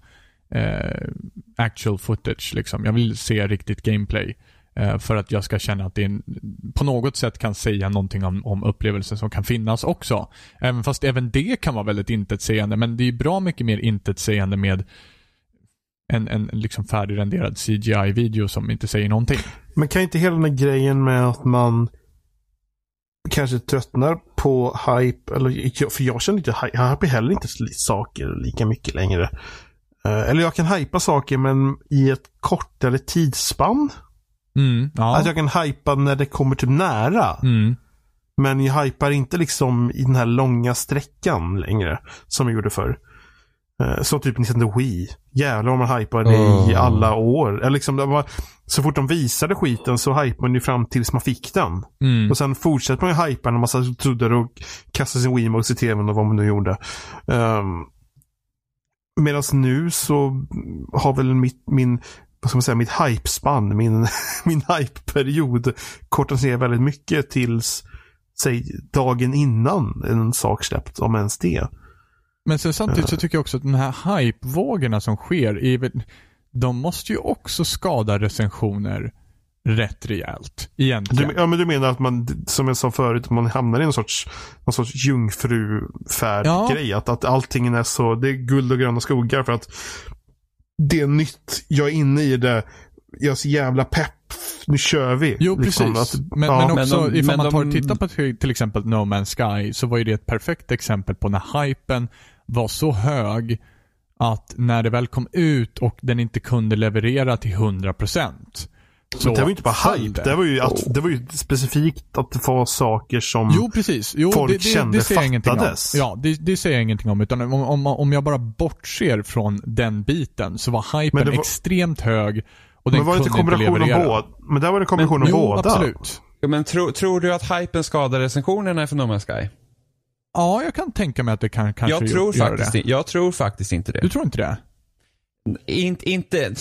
A: eh, actual footage liksom. Jag vill se riktigt gameplay. Eh, för att jag ska känna att det är en, på något sätt kan säga någonting om, om upplevelsen som kan finnas också. Även fast även det kan vara väldigt intetsägande. Men det är bra mycket mer intetsägande med en, en liksom färdigrenderad CGI-video som inte säger någonting.
B: Men kan inte hela den här grejen med att man kanske tröttnar på hype, eller för jag känner inte, jag hype heller inte saker lika mycket längre. Eh, eller jag kan hypa saker men i ett kortare tidsspann.
A: Mm, ja.
B: Att jag kan hypa när det kommer typ nära.
A: Mm.
B: Men jag hypar inte liksom i den här långa sträckan längre. Som jag gjorde förr. Eh, Så typ Nintendo Wii. Jävlar vad man hypade det i
C: Oh.
B: alla år. Eller liksom, det var, så fort de visade skiten så hypade man ju fram tills man fick den.
A: Mm.
B: Och sen fortsätter man ju hypa när man så trodde och kastade sin Wiimotes i tvn och vad man nu gjorde. Um, Medan nu så har väl mitt, min, vad ska man säga, mitt hypespann, min, min hypeperiod kortats ner väldigt mycket tills, säg dagen innan en sak släppts, om ens det.
A: Men sen samtidigt så tycker jag också att de här hypevågorna som sker, är de måste ju också skada recensioner rätt rejält. Egentligen.
B: Du, ja, men du menar att man, som jag sa förut, man hamnar i en sorts, någon sorts jungfrufärd-grej.
A: Ja.
B: Att, att allting är så, det är guld och gröna skogar för att det är nytt, jag är inne i det, jag är så jävla pepp, nu kör vi.
A: Jo,
B: Liksom,
A: precis.
B: att-
A: men,
B: ja.
A: men också
C: Men de-
A: ifall
C: men
A: man tar och tittar på till till exempel No Man's Sky så var ju det ett perfekt exempel på när hypen var så hög att när det väl kom ut och den inte kunde leverera till 100% så
B: Men det var ju inte bara hype. Det var ju, att, det var ju specifikt att det var saker som...
A: Jo, precis. Jo,
B: folk
A: det, det,
B: kände
A: det säger jag ingenting om.
B: fattades.
A: Ja, det, det säger jag ingenting om. Utan om, om, om jag bara bortser från den biten så var hypen
B: Men var-
A: extremt hög och den
B: men var det
A: kunde
B: inte kombination av
A: leverera.
B: båda? Men där var det en kombination av
A: Jo,
B: båda.
A: absolut.
C: Ja, Men tro, tror du att hypen skadar recensionerna för No Man's Sky?
A: Ja, jag kan tänka mig att det kan kanske
C: Jag tror,
A: göra
C: faktiskt,
A: det.
C: i- jag tror faktiskt inte
A: Du
C: det.
A: tror inte det?
C: Inte, inte,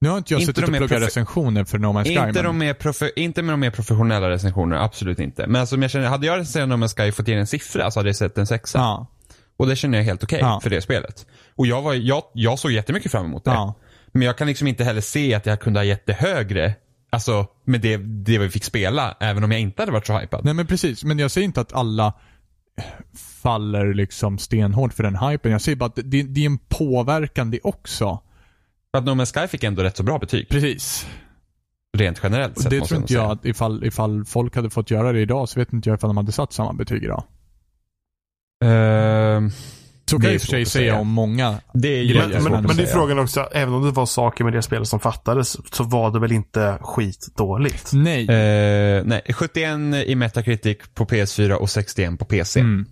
A: Nu har inte jag
C: Inte
A: suttit och pluggat recensioner för No Man's Sky.
C: inte,
A: men...
C: de mer profe, inte med de mer professionella recensionerna, absolut inte. Men alltså, jag känner, hade jag recenserat No Man's Sky och fått ge en siffra så hade jag sett en sexa.
A: Ja,
C: Och det känner jag helt okej
A: Ja.
C: för det spelet. Och jag, var, jag, jag såg jättemycket fram emot det.
A: ja.
C: Men jag kan liksom inte heller se att jag kunde ha gett det högre. Alltså med det, det vi fick spela, även om jag inte hade varit så hypad.
A: Nej men precis, men jag säger inte att alla faller liksom stenhårt för den hypen. Jag säger bara att det, det är en påverkan det också.
C: För att No Man's Sky fick ändå rätt så bra betyg.
A: Precis.
C: Rent generellt sett
A: det tror inte jag att ifall, ifall folk hade fått göra det idag så vet inte jag ifall de hade satt samma betyg idag.
C: Ehm,
A: Så kan jag i och för sig säga om många.
C: det är
A: Grejer,
B: Men, men, men det är frågan också, även om det var saker med det spelet som fattades, så var det väl inte skitdåligt?
A: Nej.
C: Eh, nej, 71 i Metacritic på PS4 och 61 på PC.
A: Mm.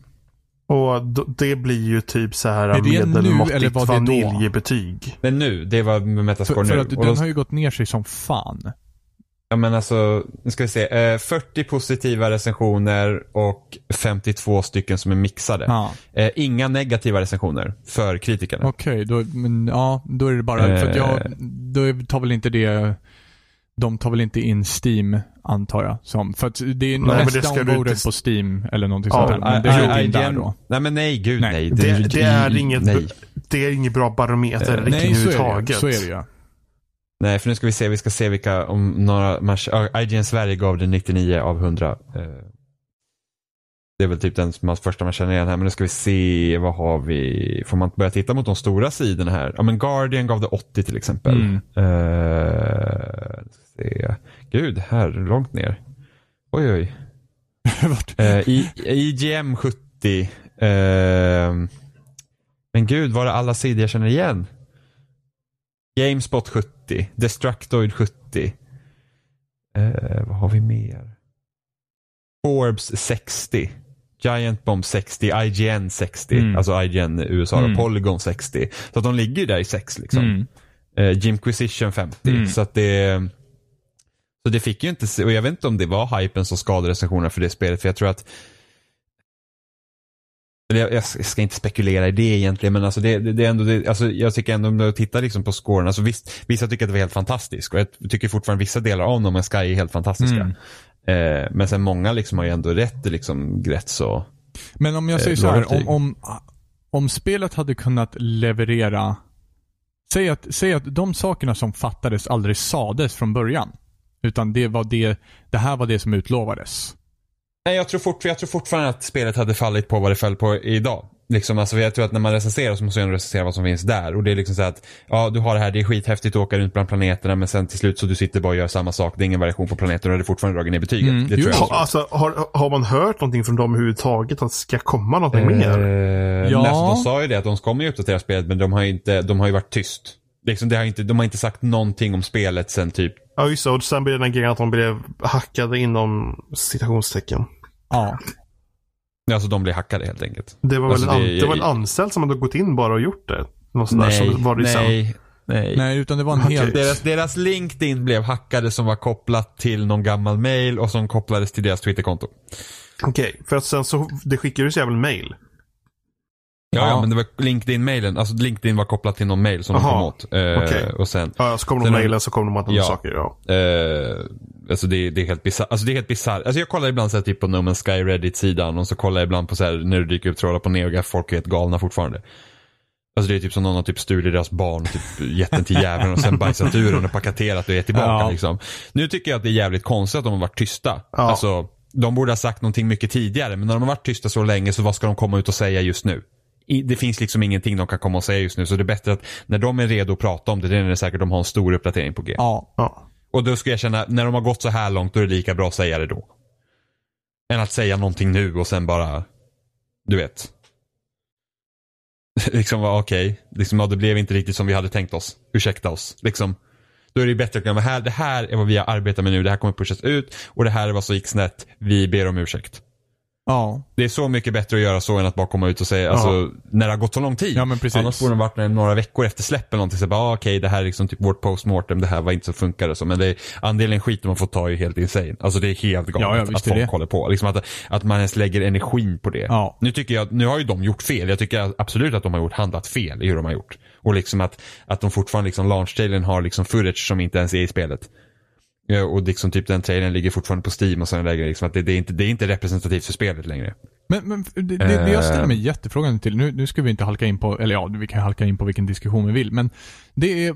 B: Och då, det blir ju typ så här medelmåttigt
A: då?
B: vaniljebetyg.
C: Men nu, det var med Metascore
A: För, för
C: nu.
A: att
C: Och
A: den
C: de-
A: har ju gått ner sig som fan.
C: Ja men alltså, nu ska vi se. Eh, 40 positiva recensioner och 52 stycken som är mixade.
A: Ja.
C: Eh, inga negativa recensioner för kritikerna.
A: Okej, då, men ja, då är det bara, för att jag,
C: Eh.
A: då tar väl inte det, de tar väl inte in Steam, antar jag. Som, för att det är
B: Nej, det du
A: downloadat
B: inte-
A: på Steam eller någonting
B: Ja,
A: sånt där. Men det är
C: I-
A: ju in där då.
C: Nej men nej, gud
A: Nej.
C: nej.
B: Det, det är
C: i-
B: inget,
C: Nej.
B: det är inget bra barometer riktigt
A: Nej, så är, det, så är det ju.
C: nej, för nu ska vi se, vi ska se vilka, om några, IGN Sverige gav det 99 av 100. Det är väl typ den som första man känner igen här, men nu ska vi se, vad har vi? Får man börja titta mot de stora sidorna här? Ja men Guardian gav det 80 till exempel.
A: Mm.
C: Ska se. Gud, här, långt ner. Oj oj. I, IGM 70. Eh, men gud, var det alla sidor jag känner igen? Gamespot 70. Destructoid 70. Eh, vad har vi mer? Forbes 60. Giant Bomb 60. IGN 60.
A: Mm.
C: Alltså IGN USA.
A: Mm.
C: och Polygon 60. Så att de ligger ju där i 6 liksom.
A: Mm.
C: Eh, Jimquisition 50.
A: Mm.
C: Så att det... Så det fick ju inte, och jag vet inte om det var hypen som skadade recensionerna för det spelet, för jag tror att jag ska inte spekulera i det egentligen, men alltså det, det, det är ändå, det, alltså jag tycker ändå om du tittar liksom på scoren, alltså visst, vissa tycker att det var helt fantastiskt och jag tycker fortfarande vissa delar av No Man's Sky är helt fantastiska.
A: Mm.
C: Eh, men sen många liksom har ju ändå rätt, liksom, rätt så.
A: Men om jag
C: Eh,
A: säger så här, om, om, om spelet hade kunnat leverera, säg att, säg att de sakerna som fattades aldrig sades från början. Utan det var det, det här var det som utlovades.
C: Nej, jag tror, fort, jag tror fortfarande att spelet hade fallit på vad det föll på idag. Liksom, alltså, jag tror att när man recenserar så måste man recensera vad som finns där. Och det är liksom så att, ja du har det här, det är skithäftigt att åka runt bland planeterna men sen till slut så du sitter bara och gör samma sak. Det är ingen variation på planeten och det är fortfarande dragit ner betyget.
A: Mm,
C: Det
A: jo,
C: tror jag.
B: Ha, alltså, har, har man hört någonting från dem överhuvudtaget? Att det ska komma någonting mer?
C: Eh,
A: Ja.
C: ja. alltså, de sa ju det att de kommer ju uppdatera spelet men de har ju, inte, de har ju varit tyst. Liksom, det har inte, de har inte sagt någonting om spelet sen typ
B: Ja, just det. Och sen blev det den grejen att de blev hackade inom citationstecken.
A: Ja.
C: Alltså de blir hackade helt enkelt.
B: Det var
C: Alltså,
B: väl en,
C: det-
B: det var en anställd som hade gått in bara och gjort det. Något sånt där, så var det
C: nej, nej.
A: Nej, utan det var en
B: Okej.
A: helt...
C: Deras, deras LinkedIn blev hackade som var kopplat till någon gammal mail och som kopplades till deras Twitterkonto.
B: Okej, för att sen så, det skickades ju väl mail.
C: Ja,
A: Ja.
C: men det var LinkedIn-mailen. Alltså LinkedIn var kopplat till någon mail som de
B: Aha,
C: kom åt. Eh,
B: okej.
C: Och sen,
B: Ja, så kommer de mailen så kommer de andra
C: Ja.
B: saker. Ja.
C: eh, alltså det, det är helt bisarrt. Alltså det är helt bisarrt. Alltså jag kollar ibland så här, typ på No Man's Sky Reddit-sidan och så kollar jag ibland på så här, när det dyker upp trådar på NeoGaf, folk är helt galna fortfarande. Alltså det är typ som någon har typ stulit deras barn, typ gett den till jäveln och sen bajsat ur den och paketerat och gett tillbaka
A: Ja.
C: liksom. Nu tycker jag att det är jävligt konstigt att de har varit tysta.
B: Ja.
C: Alltså, de borde ha sagt någonting mycket tidigare, men när de har varit tysta så länge så vad ska de komma ut och säga just nu? Det finns liksom ingenting de kan komma och säga just nu, så det är bättre att när de är redo att prata om det, det är när det är säkert de har en stor uppdatering på G.
A: Ja.
B: ja.
C: Och då skulle jag känna, när de har gått så här långt, då är det lika bra att säga det då. Än att säga någonting nu och sen bara, du vet. liksom, va, okej, liksom, ja, det blev inte riktigt som vi hade tänkt oss. Ursäkta oss. Liksom, då är det bättre att kunna, här, det här är vad vi har arbetat med nu, det här kommer pushas ut och det här är vad som gick snett, vi ber om ursäkt.
A: Ja.
C: Det är så mycket bättre att göra så än att bara komma ut och säga, alltså när det har gått så lång tid.
A: Ja, men precis.
C: Annars borde det varit några veckor efter släpp eller någonting. Så bara, ah, okej det här är liksom typ vårt postmortem, det här var inte så funkar det så. Men det är, andelen skit man får ta är helt insane. Alltså det är helt galet
A: Ja, ja,
C: att folk
A: det.
C: håller på. Liksom att, att man ens lägger energin på det.
A: Ja.
C: Nu tycker jag, nu har ju de gjort fel. Jag tycker absolut att de har gjort, handlat fel i hur de har gjort. Och liksom att, att de fortfarande liksom, launch-trailern har liksom footage som inte ens är i spelet. Ja, och liksom typ den trailern ligger fortfarande på Steam och sådana där grejer. Liksom att det, det, är inte, det är inte representativt för spelet längre.
A: Men, men det, det, det jag ställer
C: Eh.
A: mig jättefrågan till, nu, nu ska vi inte halka in på, eller ja, vi kan halka in på vilken diskussion vi vill, men det är,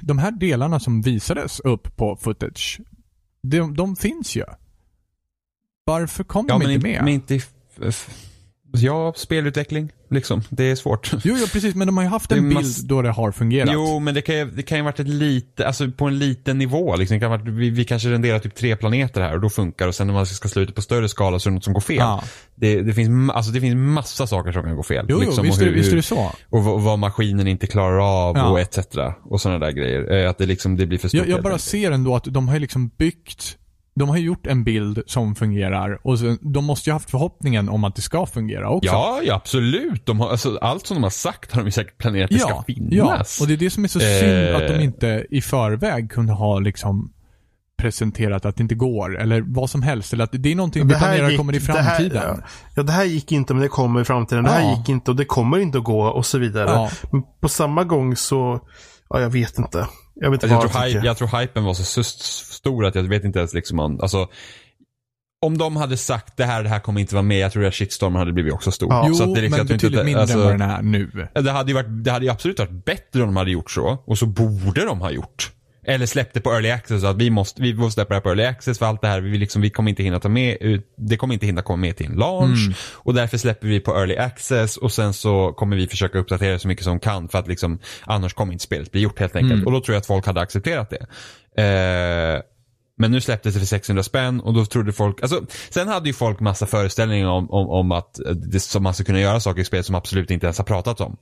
A: de här delarna som visades upp på footage, de, de finns ju. Varför kom de inte med?
C: men inte Ja, spelutveckling. Liksom. Det är svårt.
A: Jo, jo, precis, men de har ju haft en bild
C: mass-
A: då det har fungerat.
C: Jo, men det kan ju, det kan ju varit ett lite, alltså på en liten nivå. Liksom. Det kan varit, vi, vi kanske renderar typ tre planeter här och då funkar och sen när man ska sluta på större skala så är det något som går fel.
A: Ja.
C: Det, det, finns, alltså, det finns massa saker som kan gå fel.
A: Jo, jo
C: liksom,
A: visst,
C: och
A: är,
C: hur-
A: visst är det så.
C: Och vad, vad maskinen inte klarar av
A: Ja.
C: och etc. Och sådana där grejer. Eh, Att det liksom, det blir för stort.
A: Jag, jag bara ser ändå att de har liksom byggt de har ju gjort en bild som fungerar och sen, de måste ju ha haft förhoppningen om att det ska fungera också.
C: Ja, ja absolut. De har, alltså, allt som de har sagt har de ju säkert planerat att det ska
A: ja,
C: finnas.
A: och det är det som är så synd
C: Eh.
A: att de inte i förväg kunde ha liksom presenterat att det inte går eller vad som helst. Eller att det är någonting vi planerar kommer i
B: det här-
A: framtiden.
B: ja, ja, det här gick inte men det kommer i framtiden. Det här
A: Ja.
B: gick inte och det kommer inte att gå och så vidare.
A: Ja.
B: Men på samma gång så, ja jag vet inte. Jag vet inte
C: Alltså, jag, tror
B: jag
C: jag tror hypen var så stor att jag vet inte ens liksom om, alltså om de hade sagt det här, det här kommer inte vara med, jag tror att shitstormen hade blivit också stor.
B: Ja.
A: Jo,
C: Så det är liksom-
A: men
C: inte
A: betydligt mindre
C: alltså-
A: än vad den är nu.
C: Det hade ju varit, det hade ju absolut varit bättre om de hade gjort så. Och så borde de ha gjort. Eller släppte på early access så att vi måste, vi måste släppa det här på early access för allt det här. Vi, liksom, vi kommer inte hinna ta med, det kommer inte hinna komma med till en launch.
A: Mm.
C: Och därför släpper vi på early access och sen så kommer vi försöka uppdatera så mycket som kan för att liksom, annars kommer inte spelet bli gjort helt enkelt.
A: Mm.
C: Och då tror jag att folk hade accepterat det. Eh, men nu släpptes det för 600 spänn och då trodde folk, alltså sen hade ju folk massa föreställningar om, om, om att det, som man ska kunna göra saker i spelet som absolut inte ens har pratat om.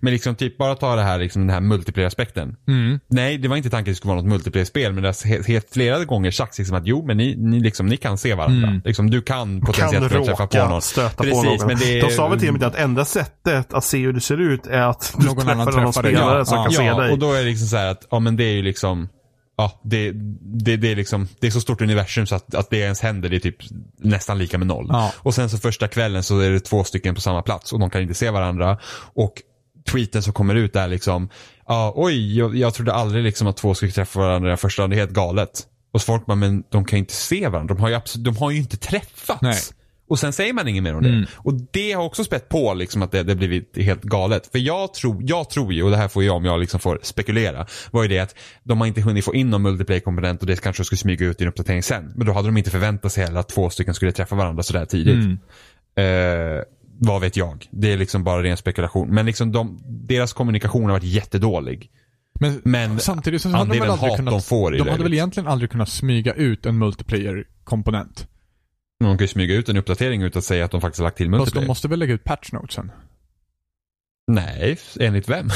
C: Men liksom typ bara ta det här, liksom den här multiplayer-aspekten.
A: Mm.
C: Nej, det var inte tanken att det skulle vara något multiplayer-spel men det har helt, helt flera gånger sagts liksom att jo men ni, ni, liksom, ni kan se varandra.
A: Mm.
C: Liksom, du kan
B: kan
C: potentiellt kunna träffa på någon.
B: stöta
C: Precis,
B: på någon.
C: men det är-
B: De sa väl till och med att enda sättet att se hur det ser ut är att du
A: Någon annan
B: träffar någon
A: träffar dig.
B: spelare
A: Ja,
B: som
A: ja.
B: kan se
C: Ja,
B: dig.
C: och då är det liksom så här att, ja men det är ju liksom Ja, det, det, det, är liksom, det är så stort universum så att, att det ens händer det är typ nästan lika med noll.
A: Ja.
C: Och sen så första kvällen så är det två stycken på samma plats och de kan inte se varandra. Och tweeten som kommer ut är liksom, ja oj, jag, jag trodde aldrig liksom att två skulle träffa varandra den första det är helt galet. Och så folk bara, men de kan inte se varandra, de har ju, absolut, de har ju inte träffats.
A: Nej.
C: Och sen säger man inget mer om det.
A: Mm.
C: Och det har också spett på liksom att det, det blivit helt galet. För jag tror, jag tror ju, och det här får jag om jag liksom får spekulera, var ju det att de har inte hunnit få in någon multiplayer-komponent och det kanske skulle smyga ut i en uppdatering sen. Men då hade de inte förväntat sig heller att två stycken skulle träffa varandra sådär tidigt.
A: Mm.
C: Eh, vad vet jag. Det är liksom bara ren spekulation. Men liksom de, deras kommunikation har varit jättedålig.
A: Men,
C: Men
A: samtidigt så hade de väl aldrig kunnat,
C: de
A: de hade väl
C: liksom.
A: egentligen aldrig kunnat smyga ut en multiplayer-komponent.
C: De kan ju smyga ut en uppdatering utan att säga att de faktiskt har lagt till
A: Fast
C: multiplayer.
A: de måste väl lägga ut patch notesen?
C: Nej, enligt vem?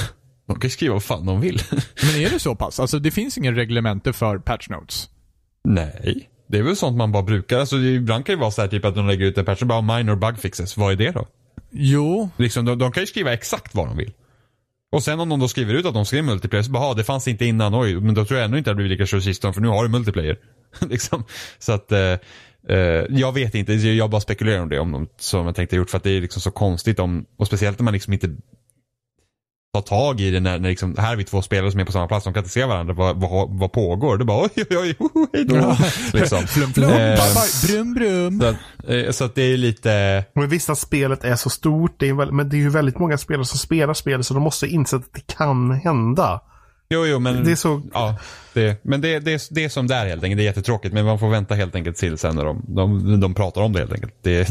C: De kan ju skriva vad fan de vill.
A: Men är det så pass? Alltså det finns ingen reglemente för patch notes.
C: Nej. Det är väl sånt man bara brukar. Alltså, ibland kan det vara så här typ att de lägger ut en patch och bara minor bug fixes. Vad är det då?
A: Jo,
C: Liksom, de, de kan ju skriva exakt vad de vill. Och sen om de då skriver ut att de skriver multiplayer så bara, "Ah, det fanns inte innan, oj, men då tror jag ändå inte att det blir lika kört sistone för nu har du multiplayer. liksom. Så att, eh, jag vet inte, jag bara spekulerar om det, om de, som jag tänkte gjort för att det är liksom så konstigt om, och speciellt när man liksom inte tar tag i det när, när liksom, här är vi två spelare som är på samma plats, de kan inte se varandra, vad, vad, vad pågår? Det bara, oj, oj, oj, hej då. liksom.
A: flum flum,
C: Eh,
A: brum brum.
C: Så, att, eh, så att det är lite,
B: Men visst att spelet är så stort, det är väl, men det är ju väldigt många spelare som spelar spelet så de måste inse att det kan hända.
C: Jo, jo, men...
B: Det är så-
C: Ja, det, men det, det, det är som det är helt enkelt. Det är jättetråkigt, men man får vänta helt enkelt till sen när de, de, de pratar om det helt enkelt. Det,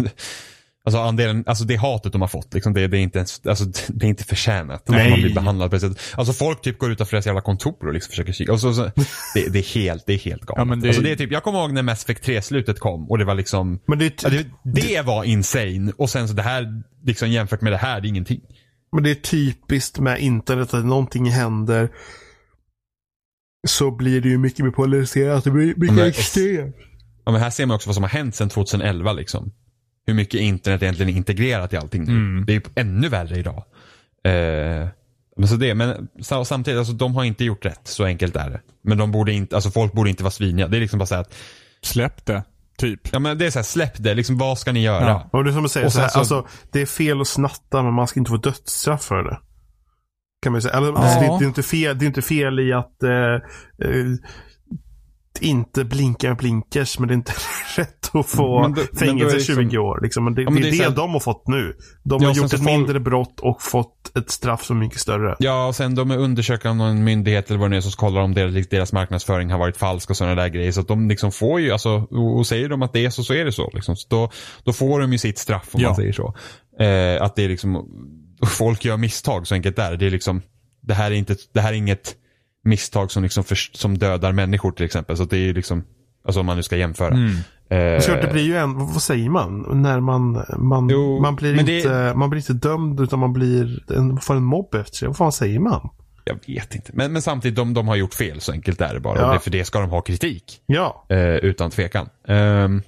C: alltså, andelen, alltså det hatet de har fått, liksom, det, det, är inte ens, alltså, det är inte förtjänat.
B: Nej.
C: Man blir behandlad på det sättet. Alltså folk typ går utanför deras jävla kontor och liksom försöker kika. Och så, det, det är helt, det är helt galet.
A: Ja, men det-
C: Alltså, det är typ, jag kommer ihåg när Mass Effect 3-slutet kom och det var liksom,
B: Men det
C: ja, det, det var insane. Och sen så det här, liksom jämfört med det här, det är ingenting.
B: men det är typiskt med internet att någonting händer så blir det ju mycket mer polariserat. Det blir mycket extremt.
C: Ja, men här ser man också vad som har hänt sedan 2011 liksom. Hur mycket internet egentligen är integrerat i allting nu.
A: Mm.
C: Det är ju ännu värre idag. Eh, men, så det, men sa- samtidigt, alltså, de har inte gjort rätt. Så enkelt är det. Men de borde inte, alltså folk borde inte vara sviniga. Det är liksom bara så att,
A: Släpp det, typ.
C: ja men det är så här, släpp det. Liksom, vad ska ni göra?
A: Ja.
B: Och det är som att säga
C: Och
B: så
C: så-
B: alltså, det är fel att snatta men man ska inte få dödsstraff för det. Kan man säga. Eller, alltså, det, det, är inte fel, det är inte fel i att eh, eh, inte blinka med blinkers men det är inte rätt att få
C: är
B: fängelse
C: det
B: 20
C: liksom-
B: år. Liksom. Men det,
C: Ja, men
B: det är
C: det
B: det,
C: är här-
B: de har fått nu. De
C: Ja,
B: har gjort ett
C: folk-
B: mindre brott och fått ett straff som är mycket större.
C: Ja, och sen de är undersökta av någon myndighet eller vad det är som kollar om deras, deras marknadsföring har varit falsk och sådana där grejer. Så att de liksom får ju, alltså, och, och säger de att det är så, så är det så. Liksom. Så då, då får de ju sitt straff om
A: Ja.
C: man säger så. Eh, att det är liksom, folk gör misstag, så enkelt är det. Är liksom, det här är, inte, det här är inget misstag som, liksom för, som dödar människor till exempel. Så det är liksom, alltså om man nu ska jämföra.
A: Mm.
C: Eh,
B: Så det blir ju en, vad säger man? När man, man,
C: Jo,
B: man, blir
C: men det-
B: inte, man blir inte dömd utan man blir, en, får en mobb efter sig. Vad fan säger man?
C: Jag vet inte. Men, men samtidigt, de, de har gjort fel, så enkelt är det bara.
B: Ja.
C: Och det, för det ska de ha kritik.
B: Ja.
C: Eh, utan tvekan. Ehm,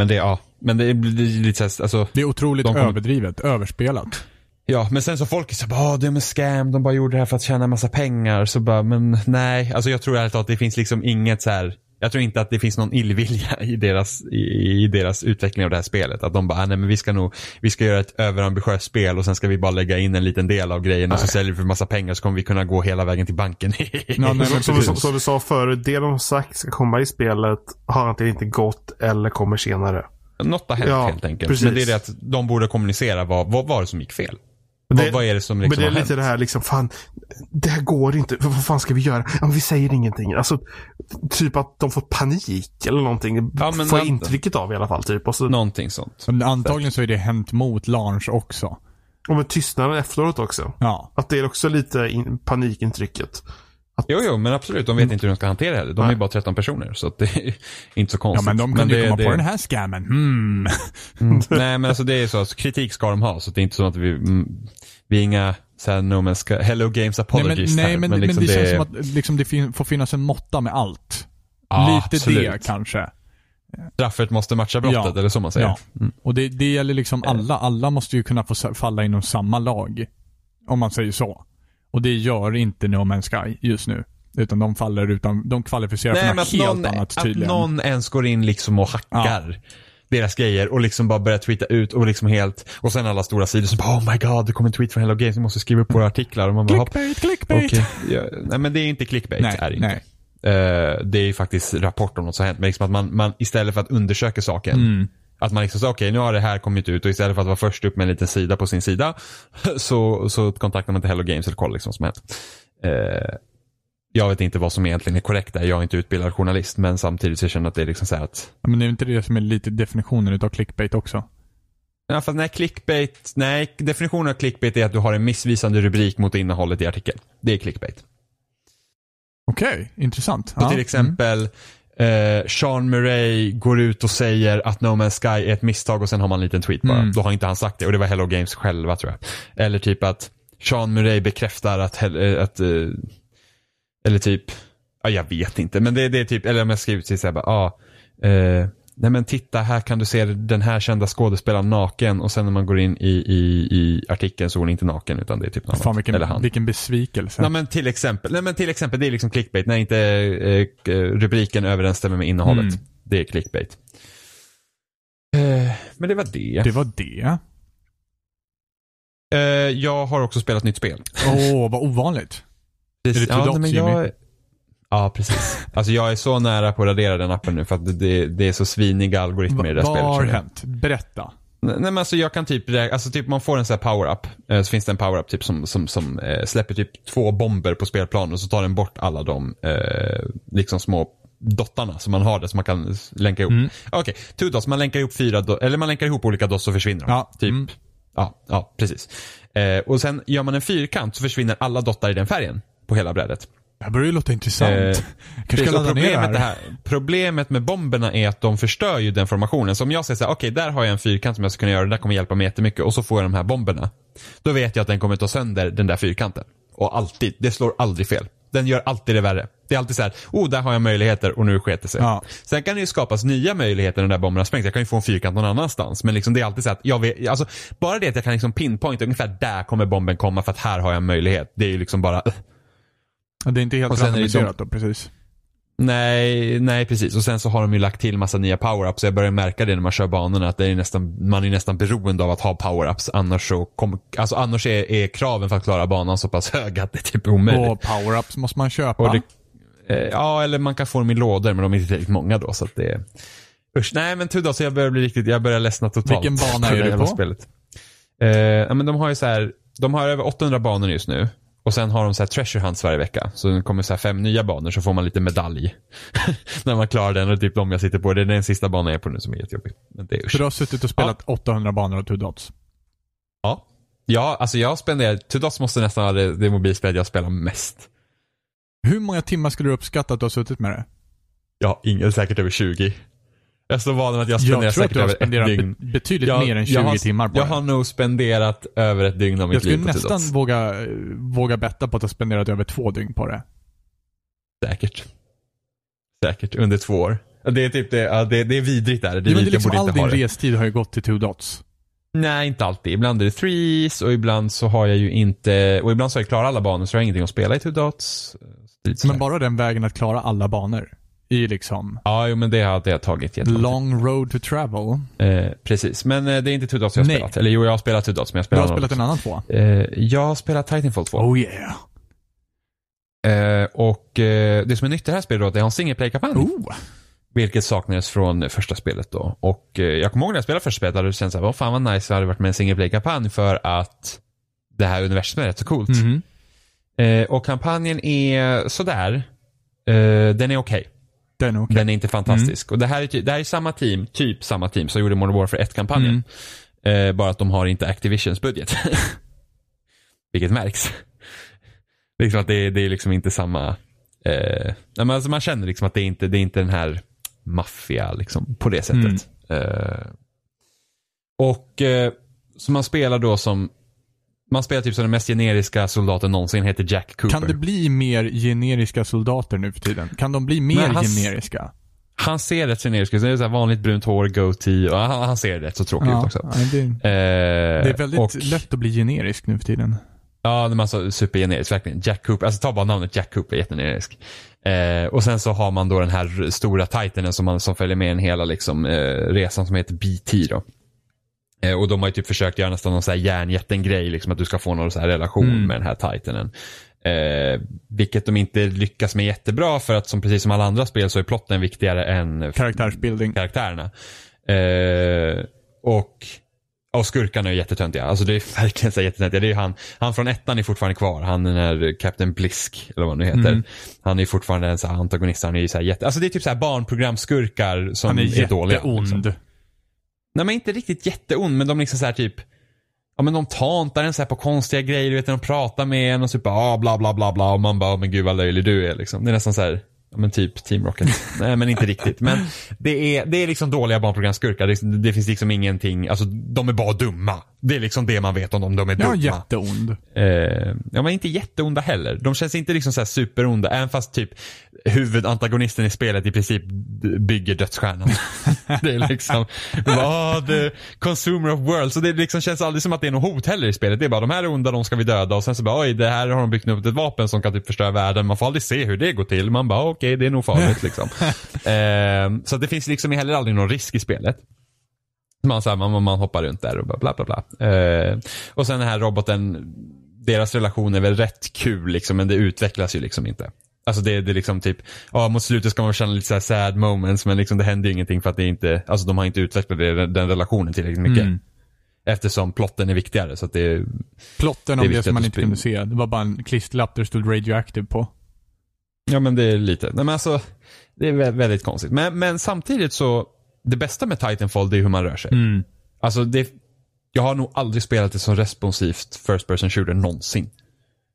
C: men det, ja. Men det blir lite såhär, alltså.
A: Det är otroligt
C: De kommer-
A: överdrivet, överspelat.
C: Ja, men sen så folk är så bara, "Ah, de är scam, de bara gjorde det här för att tjäna massa pengar. Så bara, men nej. Alltså jag tror ärligt talat att det finns liksom inget så här. Jag tror inte att det finns någon illvilja i deras, i, i deras utveckling av det här spelet. Att de bara, "Ah, nej men vi ska nog, vi ska göra ett överambitiöst spel och sen ska vi bara lägga in en liten del av grejen och så säljer vi för massa pengar så kommer vi kunna gå hela vägen till banken.
A: Ja, nej, men
B: Som, som, som du sa förut, det de har sagt ska komma i spelet har antingen inte gått eller kommer senare.
C: Något har hänt
B: Ja,
C: helt enkelt.
B: precis.
C: Men det är det att de borde kommunicera vad, vad var det som gick fel?
B: Men det-
C: vad är det som
B: Men
C: liksom
B: det är lite
C: hänt?
B: det här liksom, fan, det här går inte. Vad fan ska vi göra? Ja, men vi säger ingenting. Alltså, typ att de får panik eller någonting.
C: Ja, men
B: får jag intrycket av i alla fall. Typ. Och så,
C: Någonting sånt.
A: Men antagligen så är det hänt mot launch också.
B: och med tystnaden efteråt också.
A: Ja.
B: Att det är också lite in, panikintrycket.
C: Jo, jo, men absolut. De vet inte hur de ska hantera det heller. De är
B: Nej.
C: ju bara 13 personer, så att det är inte så
A: Ja
C: konstigt.
A: men de kunde ju
C: det-
A: komma
C: det-
A: på den här scammen. Hmm.
C: Mm. Nej, men alltså det är så. Alltså, kritik ska de ha, så det är inte så att vi, mm, vi är inga så här, no ska, Hello Games
A: Nej
C: apologies
A: men, nej, men, men,
C: liksom
A: det, känns som att liksom, det fin- får finnas en måtta med allt.
C: Ja,
A: Lite
C: absolut.
A: det kanske.
C: straffet måste matcha brottet,
A: Ja.
C: eller så man säger.
A: Ja.
C: Mm.
A: Och det, det gäller liksom alla. Alla måste ju kunna få falla inom samma lag. Om man säger så. Och det gör inte No Man's Sky just nu. Utan de faller utan, de kvalificerar
C: Nej,
A: för
C: men
A: något
C: att
A: helt
C: någon,
A: annat
C: att
A: tydligen.
C: någon ens går in liksom och hackar deras grejer och liksom bara börjar tweeta ut och liksom helt, och sen alla stora sidor som bara oh my god, det kommer en tweet från Hello Games, vi måste skriva upp våra artiklar. Och man bara,
A: Clickbait, clickbait.
C: okej. Ja, nej men det är inte clickbait,
A: Nej,
C: är det inte.
A: nej.
C: Eh, det är ju faktiskt rapport om något som har hänt. Men liksom att man, man istället för att undersöka saken.
A: Mm.
C: Att man liksom säger okej nu har det här kommit ut och istället för att vara först upp med en liten sida på sin sida. Så, så kontaktar man till Hello Games eller kollar liksom vad som hänt. Eh, jag vet inte vad som egentligen är korrekt där. Jag är inte utbildad journalist. Men samtidigt så känner jag att det är liksom så här att.
A: Ja, Men det är inte det som är lite definitionen utav clickbait också?
C: Ja, fast nej, clickbait, nej, definitionen av clickbait är att du har en missvisande rubrik mot innehållet i artikeln. Det är clickbait.
A: Okej, intressant.
C: Och till exempel eh, Sean Murray går ut och säger att No Man's Sky är ett misstag och sen har man en liten tweet bara.
A: Mm.
C: Då har inte han sagt det och det var Hello Games själva tror jag. Eller typ att Sean Murray bekräftar att, eh, att eh, eller typ, ja jag vet inte men det, det är typ, eller om jag skriver till såhär bara, ah, eh, nej men titta här kan du se den här kända skådespelaren naken och sen när man går in i, i, i artikeln så är hon inte naken utan det är typ
A: Fan
C: annat.
A: vilken,
C: Eller han.
A: vilken besvikelse.
C: Nej men till exempel, nej men till exempel det är liksom clickbait när inte eh, rubriken överensstämmer med innehållet.
A: Mm.
C: Det är clickbait. Eh, men det var det.
A: Det var det.
C: Eh, jag har också spelat nytt spel.
A: Åh, vad ovanligt.
C: Precis.
A: Är det Two
C: ja, men jag, Ja, precis. Alltså jag är så nära på att radera den appen nu för att det, det är så sviniga algoritmer i det
A: vad
C: spelet.
A: har
C: tror jag.
A: hänt? Berätta.
C: Nej men alltså jag kan typ, alltså typ man får en sån här power-up. Eh, så finns det en power-up typ som, som, som eh, släpper typ två bomber på spelplanen och så tar den bort alla de eh, liksom små dottarna som man har där som man kan länka ihop.
A: Mm.
C: Okej, two dots, man länkar ihop fyra, eller man länkar ihop olika dots så försvinner de.
A: Ja,
C: Typ,
A: mm.
C: ja, ja, precis. Eh, och sen gör man en fyrkant så försvinner alla dottar i den färgen på hela brädet.
A: Det här börjar ju låta intressant.
C: Eh,
A: Kanske ska
C: problemet,
A: här.
C: det här, problemet med bomberna är att de förstör ju den formationen. Så om jag säger så här, okej där har jag en fyrkant som jag ska kunna göra, det där kommer hjälpa mig jättemycket och så får jag de här bomberna. Då vet jag att den kommer ta sönder den där fyrkanten. Och alltid, det slår aldrig fel. Den gör alltid det värre. Det är alltid så här, oh där har jag möjligheter och nu sket det sig.
A: Ja.
C: Sen kan det ju skapas nya möjligheter när de där bomberna sprängs. Jag kan ju få en fyrkant någon annanstans. Men liksom det är alltid så att jag vet, alltså bara det att jag kan liksom pinpointa ungefär där kommer bomben komma för att här har jag en möjlighet. Det är ju liksom bara,
A: Ja, Det är inte helt
C: Och sen
A: randomiserat då, precis.
C: Nej, nej precis. Och sen så har de ju lagt till massa nya power-ups. Så jag börjar märka det när man kör banorna att det är nästan, man är nästan beroende av att ha power-ups. Annars så kom, alltså annars är, är kraven för att klara banan så pass höga att det är typ omöjligt.
A: Och power-ups måste man köpa.
C: Det, eh, ja, eller man kan få dem i lådor men de är inte tillräckligt många då så att det. Usch, nej men tur då så jag börjar bli riktigt, jag börjar ledsna totalt.
A: Vilken bana är du på?
C: Spelet. Eh, men de har ju så här, de har över 800 banor just nu. Och sen har de så här treasure hunts varje vecka. Så det kommer så fem nya banor så får man lite medalj. När man klarar den och typ de jag sitter på. Det är den sista banan jag är på nu som är jättejobbig. Men det är
A: Så du har suttit och spelat 800 banor och two dots?
C: Ja. Ja, alltså jag spenderat, Tudos måste nästan vara det, det mobilspelet jag spelar mest.
A: Hur många timmar skulle du uppskatta att du har suttit med det?
C: Har ingen, säkert över 20. Jag är så van vid att jag spenderar
A: Jag tror att
C: säkert
A: du har
C: över ett
A: spenderat
C: dygn.
A: be- betydligt
C: Jag-
A: mer än 20
C: jag har,
A: timmar på
C: Jag har nog spenderat över ett dygn av mitt
A: Jag skulle
C: liv på
A: nästan
C: Tudos.
A: våga, våga betta på att har spenderat över två dygn på det.
C: Säkert. Säkert, under två år. Det är typ det, ja, det, det är vidrigt där. Det
A: Det, det
C: jag
A: liksom
C: borde
A: all
C: inte
A: din
C: det.
A: restid har ju gått till two dots.
C: Nej, inte alltid. Ibland är det threes och ibland så har jag ju inte, och ibland så har jag klarat alla banor så jag har ingenting att spela i two dots. Lite sådär.
A: Men bara den vägen att klara alla banor. I liksom
C: Ja, jo, men det har det har tagit jättelång
A: long road to travel.
C: Eh, precis, men eh, det är inte two dots jag har
A: Nej.
C: spelat. Eller jo, jag har spelat two dots men jag
A: Du
C: spelar
A: har
C: någon
A: spelat en annan två.
C: Eh, jag har spelat Titanfall 2.
A: Oh yeah.
C: Eh, och eh, det som är nytt i det här spelet då, att det har en single play-kampanj.
A: Oh.
C: Vilket saknades från första spelet då. Och eh, jag kommer ihåg när jag spelade första spelet hade det känts såhär, vad fan vad nice det hade varit med en single play-kampanj för att det här universumet är rätt så coolt.
A: Mhm.
C: Eh, och kampanjen är sådär. Eh, den är okej.
A: Den är okej.
C: Den är inte fantastisk. Och det här, är, det här är samma team, typ samma team som gjorde Modern Warfare 1-kampanjen. Eh, bara att de har inte Activisions budget. Vilket märks. liksom att det, det är liksom inte samma... Eh, men alltså man känner liksom att det är inte det är inte den här maffia liksom, på det sättet. Eh, och eh, så man spelar då som man spelar typ som den mest generiska soldaten någonsin, heter Jack Cooper.
A: Kan det bli mer generiska soldater nu för tiden? Kan de bli mer
C: han-
A: generiska?
C: Han ser rätt generisk ut. Det är så vanligt brunt hår, goatee och han, han ser rätt så tråkig ut också.
A: ja, det,
C: Eh,
A: det är väldigt
C: och,
A: lätt att bli generisk nu för tiden.
C: Ja, men alltså supergenerisk verkligen. Jack Cooper, alltså ta bara namnet Jack Cooper, jättegenerisk. Eh, och sen så har man då den här stora titanen som, man, som följer med en hela liksom, eh, resan som heter BT då. Eh, och de har ju typ försökt göra nästan någon så här järnjätten-grej, liksom att du ska få någon så här relation
A: Mm.
C: med den här titanen. Eh, vilket de inte lyckas med jättebra för att som precis som alla andra spel så är plotten viktigare än
A: Karaktärsbildning.
C: karaktärerna. Eh, och, och skurkarna är jättetöntiga. Alltså det är verkligen så jättetöntiga. Det är han, han från ettan är fortfarande kvar. Han den här Captain Blisk, eller vad han nu heter.
A: Mm.
C: Han är fortfarande en så antagonist. Han är så här jätte, alltså det är typ så här barnprogramskurkar som
A: Han är,
C: är, dåliga.
A: jätteond.
C: liksom. Nej men inte riktigt jätteond, men de liksom så här typ, ja men de tantar en så här på konstiga grejer, du vet när de pratar med en och typ ah, bla bla bla bla och man bara, men gud vad löjlig du är liksom. Det är nästan så här, ja men typ Team Rocket. Nej men inte riktigt. Men det är, det är liksom dåliga barnprogramskurkar. Det, det finns liksom ingenting, alltså de är bara dumma. Det är liksom det man vet om dem, de är dumma.
A: Ja, jätteond.
C: Eh, ja men inte jätteonda heller. De känns inte liksom så här superonda, även fast typ huvudantagonisten i spelet i princip bygger dödsstjärnan. det är liksom, vad the consumer of world. Så det liksom känns aldrig som att det är något hot heller i spelet. Det är bara de här är onda, de ska vi döda och sen så bara oj, det här har de byggt upp ett vapen som kan typ förstöra världen. Man får aldrig se hur det går till. Man bara okej, okay, det är nog farligt liksom. eh, så det finns liksom heller aldrig någon risk i spelet. Man, så här, man, man hoppar runt där och bla bla bla. Eh, och sen den här roboten, deras relation är väl rätt kul liksom, men det utvecklas ju liksom inte. Alltså det, det är liksom typ, ja mot slutet ska man känna lite så sad moments men liksom det händer ju ingenting för att det inte, alltså de har inte utvecklat det, den relationen tillräckligt mycket. Mm. Eftersom plotten är viktigare så att det
A: Plotten om det, det som man inte kunde se, det var bara en klisterlapp där det stod radioactive på.
C: Ja men det är lite, nej men alltså, det är väldigt konstigt. Men, men samtidigt så, det bästa med Titanfall det är hur man rör sig.
A: Mm.
C: Alltså det, jag har nog aldrig spelat ett så responsivt First Person Shooter någonsin.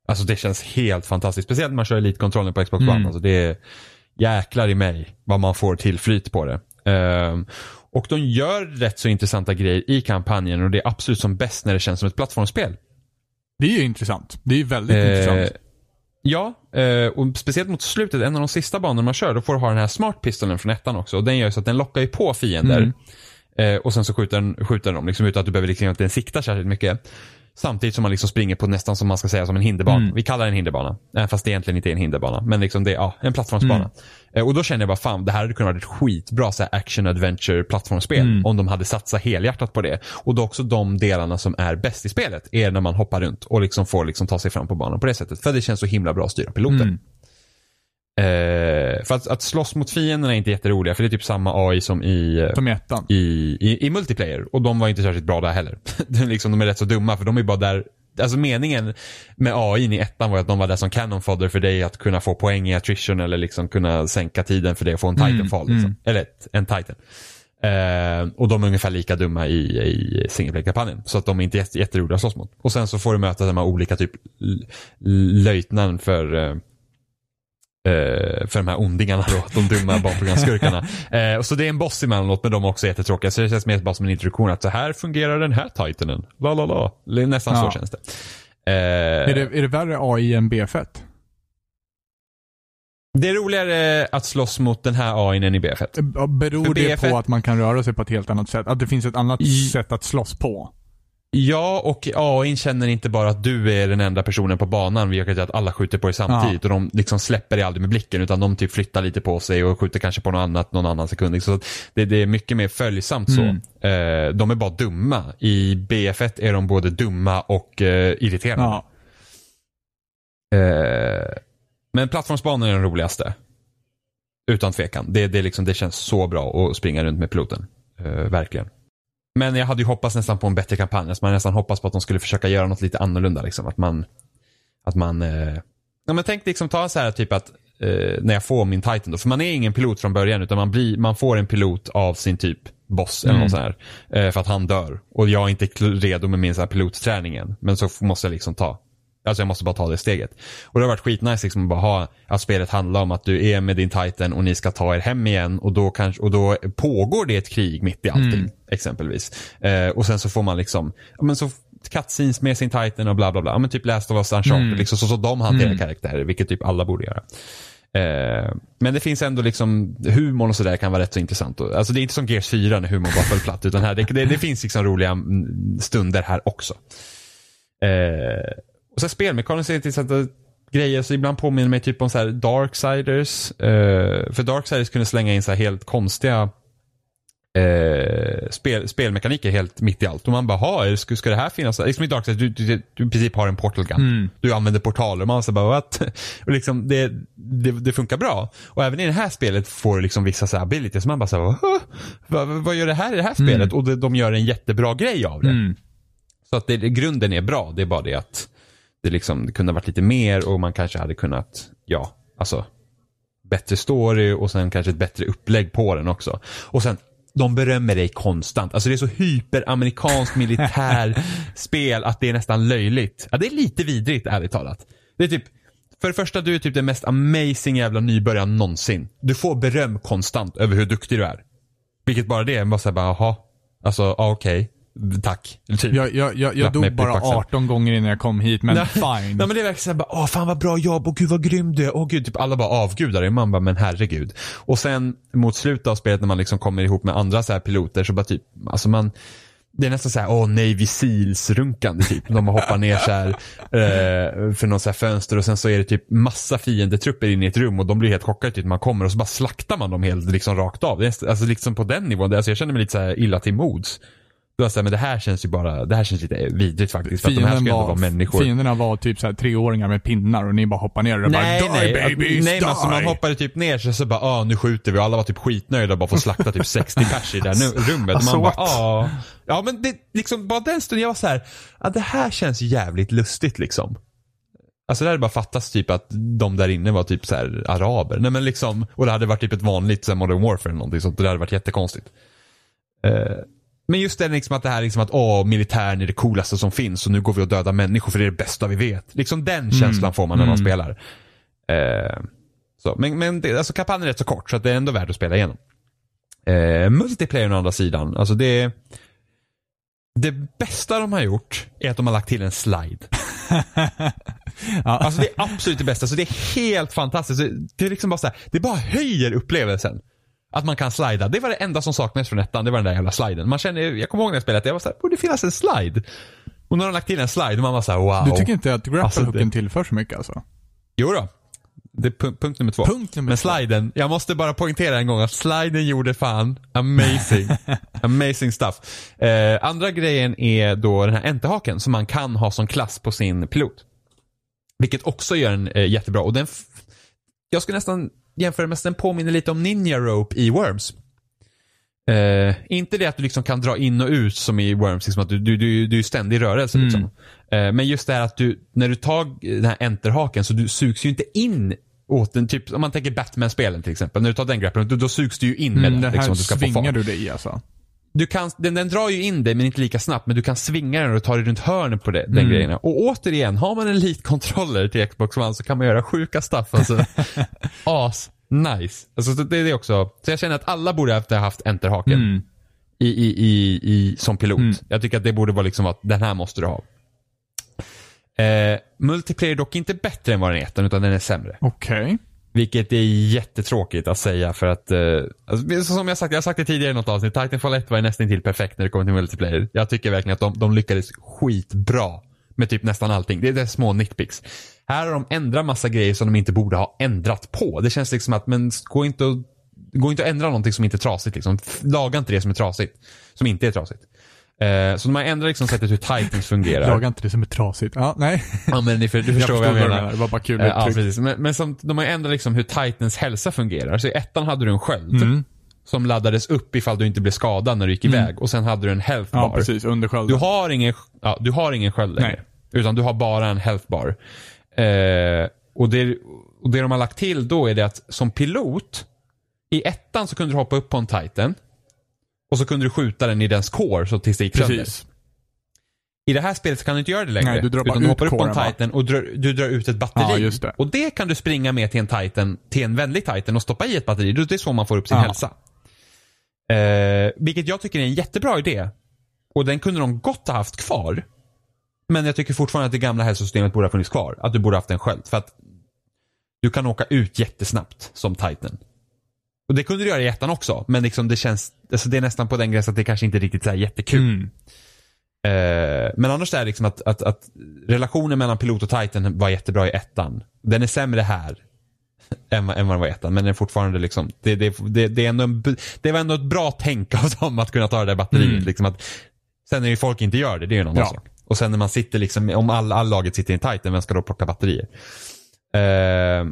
C: Alltså det känns helt fantastiskt. Speciellt när man kör Elite-kontrollen på Xbox mm. One. Alltså det är jäklar i mig vad man får till flyt på det. Um, och de gör rätt så intressanta grejer i kampanjen och det är absolut som bäst när det känns som ett plattformsspel.
A: Det är ju intressant. Det är väldigt uh, intressant.
C: Ja, uh, och speciellt mot slutet, en av de sista banorna man kör, då får du ha den här smart pistolen från ettan också. Och den gör så att den lockar ju på fiender. Mm. Uh, och sen så skjuter den, skjuter den dem, liksom utan att du behöver liksom inte sikta särskilt mycket. Samtidigt som man liksom springer på nästan som man ska säga som en hinderbana. Mm. Vi kallar det en hinderbana. Fast det egentligen inte är en hinderbana. Men liksom det är ja, en plattformsbana. Mm. Eh, och då känner jag bara fan, det här hade kunnat vara ett skitbra så action adventure plattformsspel. Mm. Om de hade satsat helhjärtat på det. Och då också de delarna som är bäst i spelet är när man hoppar runt och liksom får liksom ta sig fram på banan på det sättet. För det känns så himla bra att styra piloten. Eh, för att, att slåss mot fienderna är inte jätteroliga för det är typ samma AI som i,
A: eh, som ettan.
C: i, i, i multiplayer. Och de var inte särskilt bra där heller. liksom, de är rätt så dumma för de är bara där Alltså meningen med AI i ettan var att de var där som cannon fodder för dig att kunna få poäng i attrition eller liksom kunna sänka tiden för dig att få en mm, titanfall. Mm, liksom. mm. Eller ett, en titan. Uh, och de är ungefär lika dumma i, i singleplay-kampanjen. Så att de är inte jätte, jätteroliga att slåss mot. Och sen så får du möta de här olika typ löjtnant för Uh, för de här ondingarna då, de dumma barnprogramskurkarna. Och så det är en boss emellanåt men de är också jättetråkiga. Så det känns mer bara som en introduktion att så här fungerar den här titanen. La la la. Nästan ja. så känns det.
A: Uh, är det. Är det värre AI än BF1?
C: Det är roligare att slåss mot den här AI än i BF1.
A: Beror det BF1... på att man kan röra sig på ett helt annat sätt? Att det finns ett annat I... sätt att slåss på?
C: Ja, och AI känner inte bara att du är den enda personen på banan, vilket att alla skjuter på dig samtidigt. Ja. Och de liksom släpper dig aldrig med blicken, utan de typ flyttar lite på sig och skjuter kanske på något annat någon annan sekund. Så det, det är mycket mer följsamt så. Mm. Eh, de är bara dumma. I BF1 är de både dumma och eh, irriterande. Ja. Eh, men plattformsbanan är den roligaste. Utan tvekan. Det, det, liksom, det känns så bra att springa runt med piloten. Eh, verkligen. Men jag hade ju hoppats nästan på en bättre kampanj. Alltså man nästan hoppats på att de skulle försöka göra något lite annorlunda. Liksom. Att man, att man eh... ja, men tänk liksom ta så här typ att eh, när jag får min Titan då. För man är ingen pilot från början utan man, blir, man får en pilot av sin typ boss eller mm. något sånt här. Eh, för att han dör. Och jag är inte redo med min så här pilotträning än. Men så måste jag liksom ta Alltså jag måste bara ta det steget. Och det har varit skitnice liksom att bara ha att spelet handlar om att du är med din titan och ni ska ta er hem igen och då, kanske, och då pågår det ett krig mitt i allting. Mm. Exempelvis. Eh, och sen så får man liksom, men så cutscenes med sin titan och bla bla bla. Ja, men typ Last of Us Uncharted, mm. liksom, så, så de hanterar mm. karaktärer, vilket typ alla borde göra. Eh, men det finns ändå liksom, humorn och sådär kan vara rätt så intressant. Alltså det är inte som Gears 4 när humorn bara föll platt, utan här, det, det, det finns liksom roliga mm, stunder här också. Eh, och så spelmekaniskt är det intressanta grejer, så ibland påminner mig typ om så här Darksiders. Uh, för Darksiders kunde slänga in så här helt konstiga uh, spel, spelmekaniker helt mitt i allt. Och man bara, ha, ska, ska det här finnas? Liksom i Darksiders, du, du, du i princip har en portal gun. Mm. Du använder portaler och man så bara, what? Och liksom, det, det, det, funkar bra. Och även i det här spelet får du liksom vissa så här abilities. Så man bara, så här, vad, vad gör det här i det här mm. spelet? Och de, de gör en jättebra grej av det. Mm. Så att det, grunden är bra, det är bara det att det, liksom, det kunde ha varit lite mer och man kanske hade kunnat, ja, alltså bättre story och sen kanske ett bättre upplägg på den också. Och sen de berömmer dig konstant. Alltså det är så hyperamerikansk militärspel att det är nästan löjligt. Ja, det är lite vidrigt ärligt talat. Det är typ, för det första du är typ den mest amazing jävla nybörjaren någonsin. Du får beröm konstant över hur duktig du är. Vilket bara det är, bara såhär bara, jaha. Alltså, ja, okej. Tack. Typ.
A: Jag, jag, jag, jag dog bara
C: axeln.
A: 18 gånger innan jag kom hit, men fine.
C: Nej men det är verkligen såhär åh fan vad bra jobb, och gud vad grym du är, åh gud, typ alla bara avgudar dig. Man bara, men herregud. Och sen mot slutet av spelet när man liksom kommer ihop med andra så här piloter så bara typ, alltså man det är nästan såhär, åh Navy Seals-runkande typ. De hoppar ner så här, eh, för något så fönster och sen så är det typ massa fiendetrupper inne i ett rum och de blir helt chockade typ när man kommer och så bara slaktar man dem helt liksom rakt av. Det är, alltså liksom på den nivån, alltså jag känner mig lite så här illa till mods. Då var så här, men det här känns ju bara, det här känns lite vidrigt faktiskt. För att de här ska
A: Fienden var,
C: vara människor.
A: fienderna var typ så här treåringar med pinnar och ni bara hoppar ner och
C: Nej,
A: bara
C: nej,
A: Die babies,
C: nej men alltså man
A: die!"
C: hoppade typ ner så, så bara, ah nu skjuter vi och alla var typ skitnöjda och bara får slakta typ 60 pers i det här rummet.
B: Alltså,
C: man bara, ah. Ja men det, liksom bara den stunden jag var så här, ja det här känns jävligt lustigt liksom. Alltså det hade bara fattats typ att de där inne var typ så här araber. Nej men liksom, och det hade varit typ ett vanligt så här, modern warfare eller någonting sånt. Det hade varit jättekonstigt. Eh, men just det liksom att det här liksom att åh, militären är det coolaste som finns och nu går vi och dödar människor för det är det bästa vi vet. Liksom den känslan får man när man
A: Mm.
C: spelar. Eh, så, men men det, alltså kampanjen är rätt så kort så att det är ändå värt att spela igenom. Eh, multiplayer å andra sidan, alltså det det bästa de har gjort är att de har lagt till en slide.
A: ja.
C: Alltså det är absolut det bästa. Så det är helt fantastiskt. Det är liksom bara så här, det bara höjer upplevelsen. Att man kan slida. Det var det enda som saknades från ettan. Det var den där jävla sliden. Man känner, jag kommer ihåg när jag spelade, jag var såhär, borde finnas en slide. Och nu har de lagt till en slide och man var såhär, wow.
A: Du tycker inte att
C: Alltså,
A: grapple-hooken
C: det-
A: tillför så mycket alltså?
C: Jo då. Det är pu- punkt nummer två.
A: Punkt nummer
C: Men
A: två.
C: sliden, jag måste bara poängtera en gång att sliden gjorde fan amazing. amazing stuff. Eh, andra grejen är då den här enterhaken som man kan ha som klass på sin pilot. Vilket också gör den eh, jättebra. Och den jag skulle nästan jämföra med den påminner lite om Ninja Rope i Worms. Eh, inte det att du liksom kan dra in och ut som i Worms, liksom att du, du, du, du är ständig i rörelse.
A: Mm.
C: Liksom. Eh, men just det här att du, när du tar den här enterhaken så du sugs ju inte in åt den, typ om man tänker Batman-spelen till exempel. När du tar den grappen, då, då sugs du ju in med
A: Mm,
C: den. Liksom,
A: här
C: du ska få
A: svingar
C: fart.
A: du dig i alltså?
C: Du kan, den, den drar ju in dig men inte lika snabbt men du kan svinga den och ta dig runt hörnen på det, den
A: Mm.
C: grejen. Och återigen, har man en Elite-controller till Xbox One så kan man göra sjuka stuff. Alltså, as nice. Alltså, så det är det också. Så jag känner att alla borde ha haft enterhaken
A: Mm.
C: i, i, i, i, som pilot.
A: Mm.
C: Jag tycker att det borde vara liksom att den här måste du ha. Eh, multiplayer dock inte bättre än vad den är utan den är sämre.
A: Okej.
C: Vilket är jättetråkigt att säga för att, eh, alltså, som jag sagt, jag har sagt det tidigare i något avsnitt, Titanfall 1 var nästan till perfekt när det kommer till multiplayer. Jag tycker verkligen att de, de lyckades skitbra med typ nästan allting. Det är, det är små nitpicks. Här har de ändrat massa grejer som de inte borde ha ändrat på. Det känns liksom att, men gå inte och, gå inte att ändra någonting som inte är trasigt liksom. Laga inte det som är trasigt. Som inte är trasigt. Eh, så de har ändrat liksom sättet hur Titans fungerar.
A: Laga inte det som är trasigt. Ja, nej.
C: Ja men ni, för, du förstår vad jag menar.
A: Det var bara kul
C: Eh, Ja, precis. Men, men som, de har ändrat liksom hur Titans hälsa fungerar. Så i ettan hade du en sköld.
A: Mm.
C: Som laddades upp ifall du inte blev skadad när du gick iväg. Och sen hade du en health
A: Ja,
C: bar.
A: precis. Under skölden.
C: Du har ingen, ja, du har ingen sköld längre. Utan du har bara en health bar. Eh, och, det, och det de har lagt till då är det att som pilot, i ettan så kunde du hoppa upp på en titan. Och så kunde du skjuta den i dens core så tills det gick sönder.
A: Precis.
C: I det här spelet så kan du inte göra det längre.
A: Nej, du drar bara
C: utan du
A: ut
C: hoppar upp på en
A: coren, va?
C: titan och drar, du drar ut ett batteri.
A: Ja, just det.
C: Och det kan du springa med till en titan, till en vänlig titan och stoppa i ett batteri. Det är så man får upp sin
A: Ja.
C: hälsa. Eh, vilket jag tycker är en jättebra idé. Och den kunde de gott ha haft kvar. Men jag tycker fortfarande att det gamla hälsosystemet borde ha funnits kvar. Att du borde ha haft en sköld. För att du kan åka ut jättesnabbt som titan. Och det kunde du göra i ettan också. Men liksom det känns, alltså det är nästan på den gränsen att det kanske inte är riktigt så här jättekul.
A: Mm.
C: Eh, men annars är det liksom att, att, att relationen mellan pilot och titan var jättebra i ettan. Den är sämre här än, än vad den var i ettan. Men den är fortfarande liksom, det, det, det, det, är ändå en, det var ändå ett bra tänk av dem att kunna ta det där batteriet.
A: Mm.
C: Liksom att, sen när ju folk inte gör det, det är ju en annan
A: Ja.
C: sak. Och sen när man sitter liksom, om all, all laget sitter i en titan, vem ska då plocka batterier? Eh,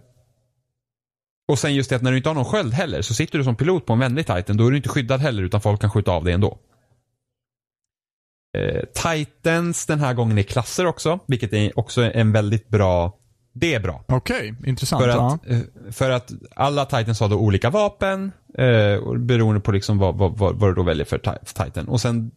C: och sen just det att när du inte har någon sköld heller, så sitter du som pilot på en vänlig titan, då är du inte skyddad heller utan folk kan skjuta av dig ändå. Eh, Titans den här gången är klasser också, vilket är också en väldigt bra Det är bra.
A: Okej, intressant.
C: För
A: ja.
C: att, eh, för att alla Titans har då olika vapen eh, beroende på liksom vad, vad, vad, vad du då väljer för för Titan. Och sen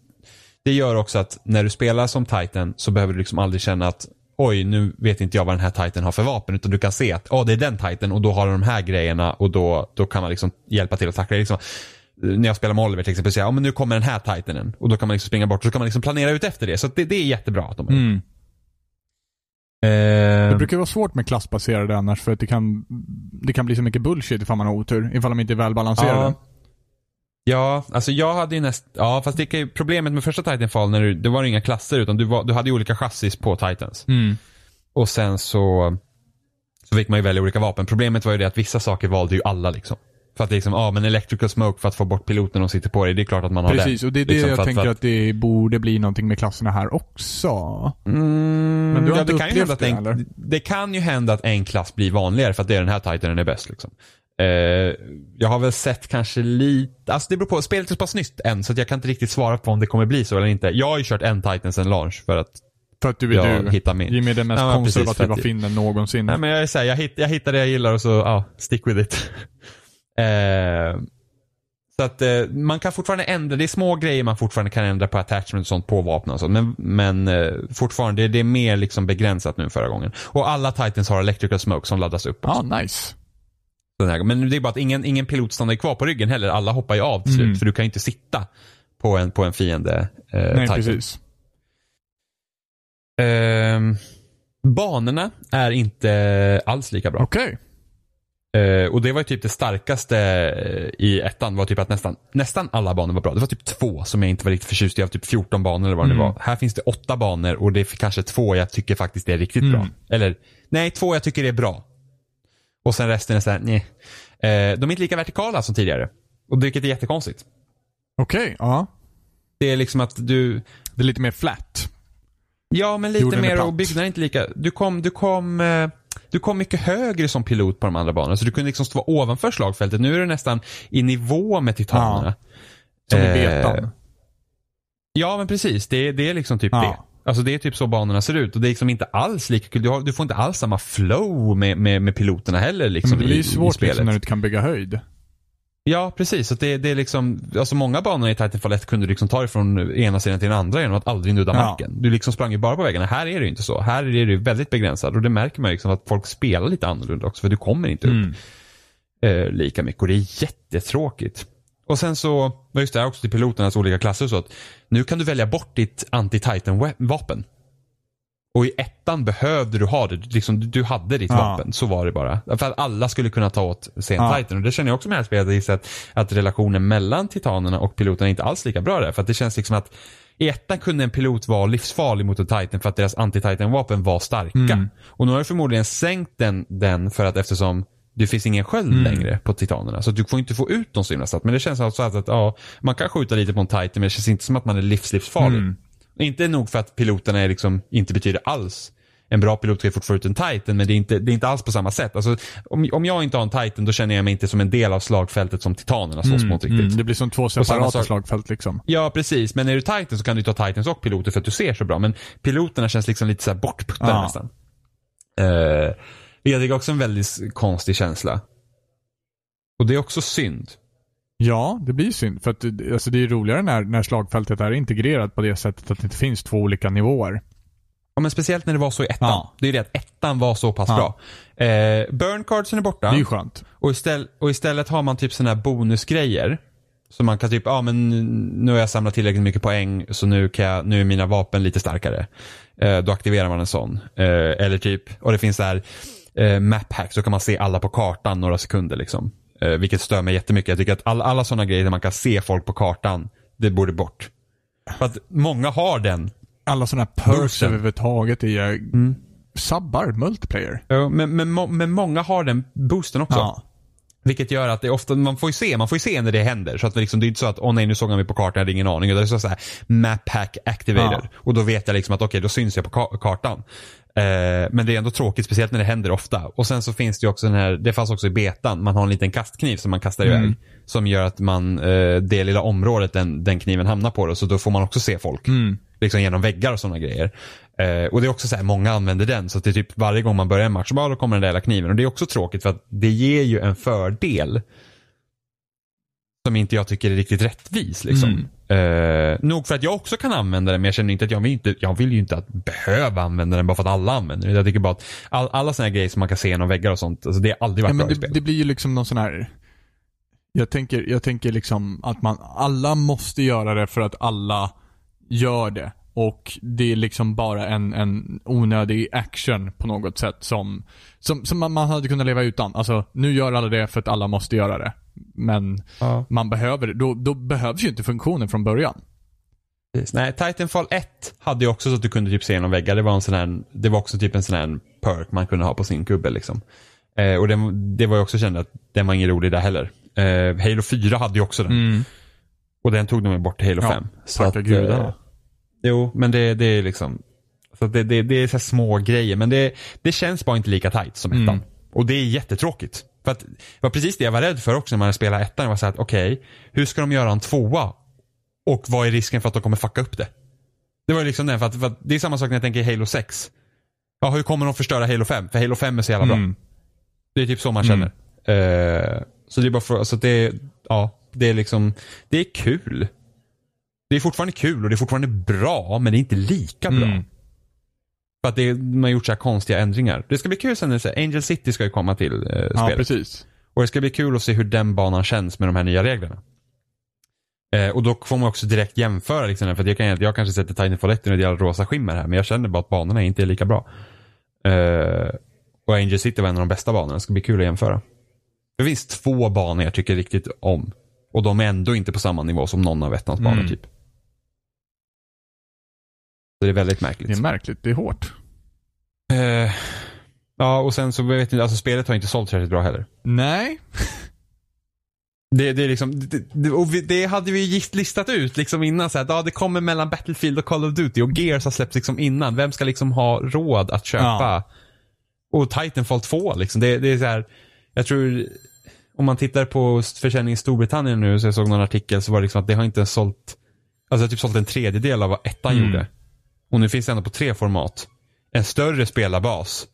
C: Det gör också att när du spelar som Titan så behöver du liksom aldrig känna att oj nu vet inte jag vad den här Titan har för vapen utan du kan se att oh, det är den Titan och då har den de här grejerna och då, då kan man liksom hjälpa till att tackla. Liksom, när jag spelar med Oliver till exempel säger jag, ja men nu kommer den här Titanen och då kan man liksom springa bort och så kan man liksom planera ut efter det. Så det, det är jättebra att de har gjort.
A: Mm.
C: Eh,
A: Det brukar vara svårt med klassbaserade annars för att det kan, det kan bli så mycket bullshit ifall man har otur. Ifall de inte är välbalanserade.
C: Ja. Ja, alltså jag hade ju näst, ja fast det ju, problemet med första Titanfall när du, det var inga klasser utan du, var, du hade ju olika chassis på Titans.
A: Mm.
C: Och sen så, så fick man ju välja olika vapen. Problemet var ju det att vissa saker valde ju alla liksom. För att liksom, ja men electrical smoke för att få bort piloten och sitter på dig, det är klart att man har
A: Precis,
C: den.
A: och det är det
C: Liksom,
A: jag
C: att-
A: tänker
C: för
A: att, det borde bli någonting med klasserna här också.
C: Mm,
A: Men du har
C: ja,
A: inte
C: det kan ju hända att
A: det,
C: en, det kan ju hända att en klass blir vanligare för att det är den här titanen är bäst. Liksom. Eh, jag har väl sett kanske lite, alltså det beror på, spelet är så pass nytt än så jag kan inte riktigt svara på om det kommer bli så eller inte. Jag har ju kört en titan sen launch för att
A: För att du är
C: jag
A: du.
C: hittar min.
A: Ge mig den mest
C: Ja, precis,
A: konservativa
C: att-
A: finnen någonsin.
C: Nej men jag är så här, jag, hitt, jag hittar det jag gillar och så, ja, stick with it. eh, så att eh, man kan fortfarande ändra, det är små grejer man fortfarande kan ändra på attachment och sånt på vapen och sånt. Men, men fortfarande, det, det är mer liksom begränsat nu än förra gången. Och alla titans har electrical smoke som laddas upp.
A: Ja, nice.
C: Den här, men det är bara att ingen, ingen pilot stannar kvar på ryggen heller. Alla hoppar ju av till slut.
A: Mm.
C: För du kan ju inte sitta på en, på en fiende eh,
A: Nej, precis.
C: Ehm, banorna är inte alls lika bra.
A: Okej.
C: Eh, och det var ju typ det starkaste eh, i ettan var typ att nästan, nästan alla banor var bra. Det var typ två som jag inte var riktigt förtjust i av typ 14 banor eller vad det
A: Mm.
C: var. Här finns det åtta banor och det är kanske två jag tycker faktiskt är riktigt
A: Mm.
C: bra. Eller nej, två jag tycker är bra. Och sen resten är såhär, nej. Eh, de är inte lika vertikala som tidigare. Och vilket är jättekonstigt.
A: Okej, ja.
C: Det är liksom att du,
A: Det är lite mer flat.
C: ja men lite
A: Jorden
C: mer och byggnaden är inte lika, du kom, du kom, eh, du kom mycket högre som pilot på de andra banorna. Så du kunde liksom stå ovanför slagfältet. Nu är det nästan i nivå med titanerna.
A: Som i
C: Eh,
A: betan.
C: Ja men precis, det, det är liksom typ
A: Ja.
C: det. Alltså det är typ så banorna ser ut och det är liksom inte alls lika kul. Du, har, du får inte alls samma flow med, med, med piloterna heller liksom
A: Men det blir
C: i,
A: ju
C: i
A: svårt
C: spelet.
A: liksom när du inte kan bygga höjd.
C: Ja precis, så det, det är liksom, alltså många banor i Titanfall 1 kunde du liksom ta ifrån ena sidan till den andra genom att aldrig nudda
A: Ja.
C: marken. Du liksom sprang ju bara på vägarna. Här är det ju inte så. Här är det ju väldigt begränsat och det märker man liksom att folk spelar lite annorlunda också för du kommer inte upp
A: Mm.
C: eh, lika mycket och det är jättetråkigt. Och sen så, var just det här också till piloternas olika klasser så att nu kan du välja bort ditt anti-titan-vapen. Och i ettan behövde du ha det, liksom, du- hade ditt
A: Ja.
C: vapen, så var det bara. För att alla skulle kunna ta åt sig en
A: Ja.
C: titan. Och det känner jag också med det här spelet, att relationen mellan titanerna och piloterna är inte alls lika bra där. För att det känns liksom att i ettan kunde en pilot vara livsfarlig mot en titan för att deras anti-titan-vapen var starka.
A: Mm.
C: Och nu har du förmodligen sänkt den, den för att eftersom det finns ingen sköld
A: Mm.
C: längre på titanerna. Så du får inte få ut dem så himla snabbt. Men det känns alltså att, ja, man kan skjuta lite på en titan men det känns inte som att man är livslivsfarlig.
A: Mm.
C: Inte nog för att piloterna är liksom, inte betyder alls en bra pilot ska ju fort få ut en titan men det är inte, det är inte alls på samma sätt. Alltså, om, om jag inte har en titan då känner jag mig inte som en del av slagfältet som titanerna slåss mot riktigt.
A: Mm. Det blir som två separata
C: sak-
A: slagfält liksom.
C: Ja, precis. Men är du Titan så kan du ta Titans och piloter för att du ser så bra. Men piloterna känns liksom lite så bortputtade
A: Ja.
C: nästan. Uh, jag tycker också en väldigt konstig känsla. Och det är också synd.
A: Ja, det blir synd. För att det- alltså, det är roligare när, när slagfältet är integrerat på det sättet att det inte finns två olika nivåer.
C: Ja, men speciellt när det var så i ettan.
A: Ja.
C: Det är det att ettan var så pass
A: Ja.
C: bra. Uh, burn cardsen är borta.
A: Det är ju skönt.
C: Och, istället, och istället har man typ sådana här bonusgrejer. Så man kan typ, ja men nu har jag samlat tillräckligt mycket poäng så nu, kan jag, nu är mina vapen lite starkare. Eh, då aktiverar man en sån. Eh, eller typ, och det finns så här eh, map hack så kan man se alla på kartan några sekunder liksom. Eh, vilket stör mig jättemycket. Jag tycker att all, alla sådana grejer där man kan se folk på kartan, det borde bort. För att många har den.
A: Alla sådana här perks överhuvudtaget är ju
C: Mm.
A: sabbar multiplayer.
C: Ja, Men, men, men många har den boosten också.
A: Ja.
C: Vilket gör att det är ofta, man får ju se, man får se när det händer. Så att det, liksom, det är inte så att, åh nej nu såg han mig på kartan, jag hade ingen aning. Utan det är så här, map hack activated.
A: Ja.
C: Och då vet jag liksom att okej, då syns jag på ka- kartan. Eh, men det är ändå tråkigt, speciellt när det händer ofta. Och sen så finns det ju också den här, det fanns också i betan, man har en liten kastkniv som man kastar
A: Mm.
C: iväg. Som gör att man, eh, det lilla området den, den kniven hamnar på, då, så då får man också se folk.
A: Mm.
C: Liksom genom väggar och sådana grejer. Eh, och det är också så här, många använder den. Så att det är typ varje gång man börjar en match, så bara, då kommer den där jävla kniven. Och det är också tråkigt för att det ger ju en fördel. Som inte jag tycker är riktigt rättvis liksom. Eh, nog för att jag också kan använda den, men jag känner inte att jag vill, inte, jag vill ju inte att behöva använda den bara för att alla använder den. Jag tycker bara att all, alla sådana här grejer som man kan se genom väggar och sånt, alltså det har aldrig varit
A: Ja, men
C: bra i
A: det,
C: spel.
A: det blir ju liksom någon sån här jag tänker, jag tänker liksom att man, alla måste göra det för att alla gör det. Och det är liksom bara en, en onödig action på något sätt som, som, som man, man hade kunnat leva utan. Alltså, nu gör alla det för att alla måste göra det. Men
C: Ja.
A: man behöver det. Då, då behövs ju inte funktionen från början.
C: Nej, Titanfall 1 hade ju också så att du kunde typ se genom väggar. Det var, en sån här, det var också typ en sån här perk man kunde ha på sin gubbe liksom. Eh, och det, det var jag också kände att den var ingen rolig där heller. Eh, Halo 4 hade ju också den. Och den tog de ju bort till Halo
A: Ja,
C: 5. Så att,
A: gudarna.
C: Jo, men det, det är liksom så det, det, det är så små grejer. Men det, det känns bara inte lika tight som ettan.
A: Mm.
C: Och det är jättetråkigt. För att, det var precis det jag var rädd för också när man spelade ettan. Jag var så här att okej, hur ska de göra en tvåa? Och vad är risken för att de kommer fucka upp det? Det var ju liksom den, för att, för att det är samma sak när jag tänker Halo 6. Ja, hur kommer de förstöra Halo 5? För Halo 5 är så jävla bra.
A: Mm.
C: Det är typ så man
A: Mm.
C: känner. Eh, så det är bara för, alltså det ja, det är liksom, det är kul. Det är fortfarande kul och det är fortfarande bra, men det är inte lika bra.
A: Mm.
C: För att det, man har gjort så här konstiga ändringar. Det ska bli kul sen när här, Angel City ska ju komma till eh,
A: Ja,
C: spelet.
A: precis.
C: Och det ska bli kul att se hur den banan känns med de här nya reglerna. Eh, och då får man också direkt jämföra. Liksom, för jag, kan, jag kanske sätter Titanfall 1 i ett jävla rosa skimmer här, men jag känner bara att banorna inte är lika bra. Eh, och Angel City var en av de bästa banorna. Det ska bli kul att jämföra. Det finns två banor jag tycker riktigt om. Och de är ändå inte på samma nivå som någon av ettans banor
A: Mm.
C: typ. Det är väldigt märkligt.
A: Det är märkligt. Det är hårt.
C: Eh, ja, och sen så vet ni, alltså spelet har inte sålt särskilt bra heller.
A: Nej.
C: Det, det är liksom, det, det, och vi, det hade vi gift listat ut liksom innan så här, ja det kommer mellan Battlefield och Call of Duty och Gears har släppts liksom innan. Vem ska liksom ha råd att köpa?
A: Ja.
C: Och Titanfall 2 liksom, det, det är så här, jag tror, om man tittar på försäljning i Storbritannien nu, så jag såg någon artikel, så var det liksom att det har inte sålt, alltså typ sålt en tredjedel av vad ettan
A: Mm.
C: gjorde. Och nu finns det ändå på tre format. En större spelarbas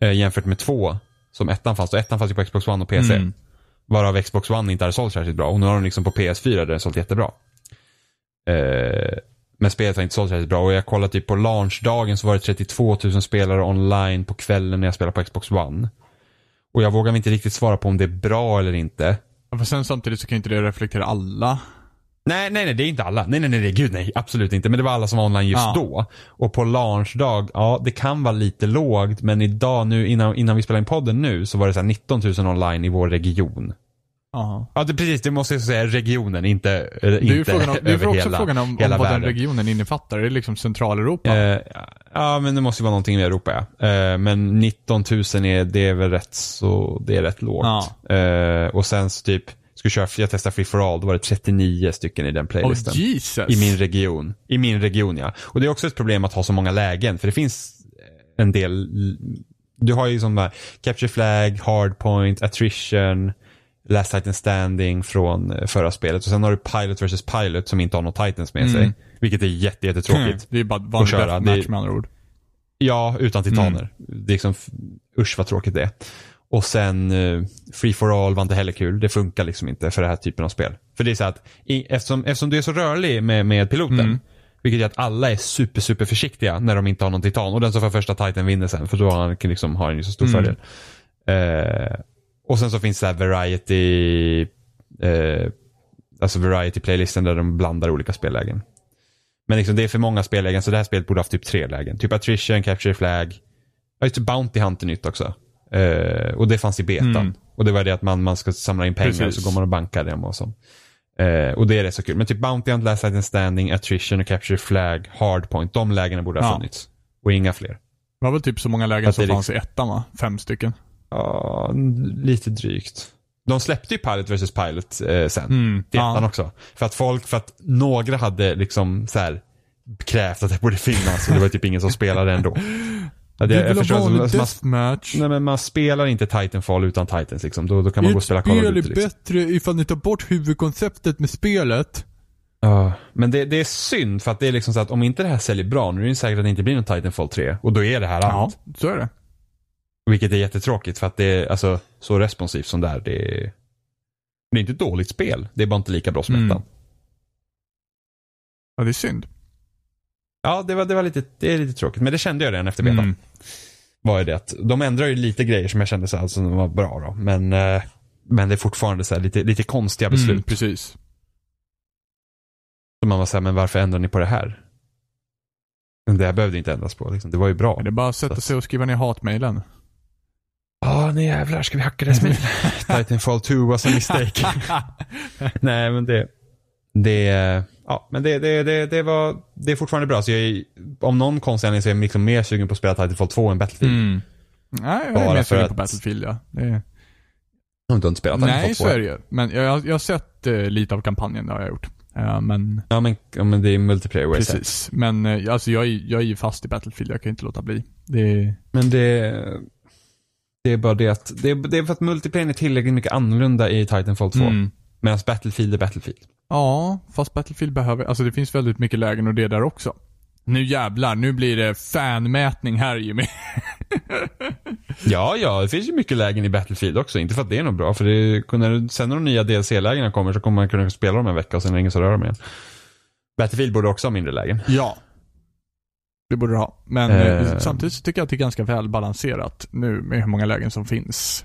C: eh, jämfört med två som ettan fanns. Och ettan fanns ju på Xbox One och PC.
A: Mm.
C: Varav Xbox One inte hade sålt särskilt bra. Och nu har de liksom på PS4 där den sålt jättebra. Eh, men spelet har inte sålt särskilt bra. Och jag kollade typ på launchdagen så var det 32 000 spelare online på kvällen när jag spelade på Xbox One. Och jag vågar inte riktigt svara på om det är bra eller inte.
A: Ja, För sen samtidigt så kan inte det reflektera alla.
C: Nej, nej, nej, det är inte alla. Nej, nej, nej, nej, gud nej, absolut inte. Men det var alla som var online just
A: Ja.
C: då. Och på launchdag, ja, det kan vara lite lågt, men idag nu, innan, innan vi spelade in podden nu, så var det så här 19 000 online i vår region.
A: Ja.
C: Ja, det, precis, det måste jag säga regionen, inte, eh,
A: Det är
C: inte
A: frågan om, det är också
C: hela,
A: frågan om, om vad den
C: världen.
A: regionen innefattar. Är det liksom Centraleuropa?
C: Eh, ja, men det måste ju vara någonting i Europa, ja. Eh, men 19 000 är, det är väl rätt så, det är rätt lågt. Eh, och sen så typ, skulle köra, jag testade Free for All, då var det 39 stycken i den
A: oh,
C: playlisten.
A: Jesus!
C: I min region. I min region ja. Och det är också ett problem att ha så många lägen. För det finns en del. Du har ju som där Capture Flag, Hardpoint, Attrition, Last Titan Standing från eh, förra spelet. Och sen har du Pilot vs Pilot som inte har några Titans med
A: Mm.
C: sig. Vilket är jätte,
A: Mm.
C: jättetråkigt.
A: Det är bara vanlig
C: köra. Det-
A: med andra ord.
C: Ja, utan titaner.
A: Mm.
C: Det är liksom, usch vad tråkigt det är. Och sen eh, Free for All var inte heller kul. Det funkar liksom inte för den här typen av spel. För det är så att, eftersom, eftersom du är så rörlig med, med piloten,
A: Mm.
C: vilket gör att alla är super, super försiktiga när de inte har någon titan. Och den som får första titan vinner sen, för då har han liksom, har ju så stor
A: Mm.
C: fördel. Eh, och sen så finns det här variety, eh, alltså variety-playlisten där de blandar olika spellägen. Men liksom det är för många spellägen så det här spelet borde haft typ tre lägen. Typ Attrition, Capture Flag. Ja just det, Bounty Hunter nytt också. Eh, och det fanns i betan.
A: Mm.
C: Och det var det att man, man ska samla in pengar och
A: Precis.
C: så går man och bankar dem och så. Eh, och det är rätt så kul. Men typ Bounty Hunt, Last Titan Standing, Attrition och Capture Flag, Hardpoint. De lägena borde ha
A: Ja.
C: funnits. Och inga fler.
A: Det var väl typ så många lägen som fanns i ettan va? Fem stycken.
C: Ja, lite drygt. De släppte ju Pilot vs Pilot eh, sen.
A: Mm.
C: till ettan
A: Ja.
C: också. För att folk, för att några hade liksom så här krävt att det borde finnas och det var typ ingen som spelade ändå. Ja, det, jag förstår, alltså, man,
A: deathmatch.
C: nej, men man spelar inte Titanfall utan Titans liksom. Då, då kan man gå och
A: Ett
C: spela Call of
A: spel
C: Duty.
A: är
C: Liksom.
A: bättre ifall ni tar bort huvudkonceptet med spelet.
C: Ja, men det, det är synd för att det är liksom så att om inte det här säljer bra, nu är det säkert att det inte blir någon Titanfall 3. Och då är det här
A: Ja,
C: allt.
A: så är det.
C: Vilket är jättetråkigt för att det är alltså, så responsivt som det är. Det är, det är inte ett dåligt spel. Det är bara inte lika bra som
A: Mm.
C: ettan.
A: Ja, det är synd.
C: Ja, det var, det var lite, det är lite tråkigt. Men det kände jag redan efter betan.
A: Mm.
C: Var det att de ändrar ju lite grejer som jag kände så här, som var bra då. Men, eh, men det är fortfarande så här, lite, lite konstiga beslut.
A: Mm, precis.
C: Så man var så här, men varför ändrar ni på det här? Men det här behövde inte ändras på. Liksom. Det var ju bra.
A: Det är bara att sätta sig och skriva ner hatmejlen.
C: Ja, oh, nej jävlar, ska vi hacka deras mejl? Titanfall 2 was a mistake. nej, men det... Det, ja, men det, det, det, det var, det är fortfarande bra. Så jag är, om någon konstig anledning så är jag liksom mer sugen på att spela Titanfall 2 än Battlefield.
A: Mm. Nej, jag
C: Bara
A: är mer sugen
C: att-
A: på Battlefield ja. Det
C: har inte spelat Titanfall
A: Nej,
C: 2.
A: så är det ju. Men jag, jag har sett eh, lite av kampanjen, det har jag gjort. Ja, men
C: Ja, men, ja, men det är multiplayer
A: precis. Men eh, alltså jag, är- jag är ju fast i Battlefield, jag kan inte låta bli. Det.
C: Men det, det är bara det att, det är, det är för att multiplayer är tillräckligt mycket annorlunda i Titanfall 2.
A: Mm.
C: Medan Battlefield är Battlefield.
A: Ja, fast Battlefield behöver, alltså det finns väldigt mycket lägen och det där också. Nu jävlar, nu blir det fanmätning här Jimmy.
C: Ja, ja, det finns ju mycket lägen i Battlefield också. Inte för att det är något bra, för det, när, sen när de nya DLC-lägena kommer så kommer man kunna spela dem en vecka och sen är det ingen som rör dem igen. Battlefield borde också ha mindre lägen.
A: ja. Det borde du ha. Men
C: Eh.
A: eh, samtidigt så tycker jag att det är ganska välbalanserat nu med hur många lägen som finns.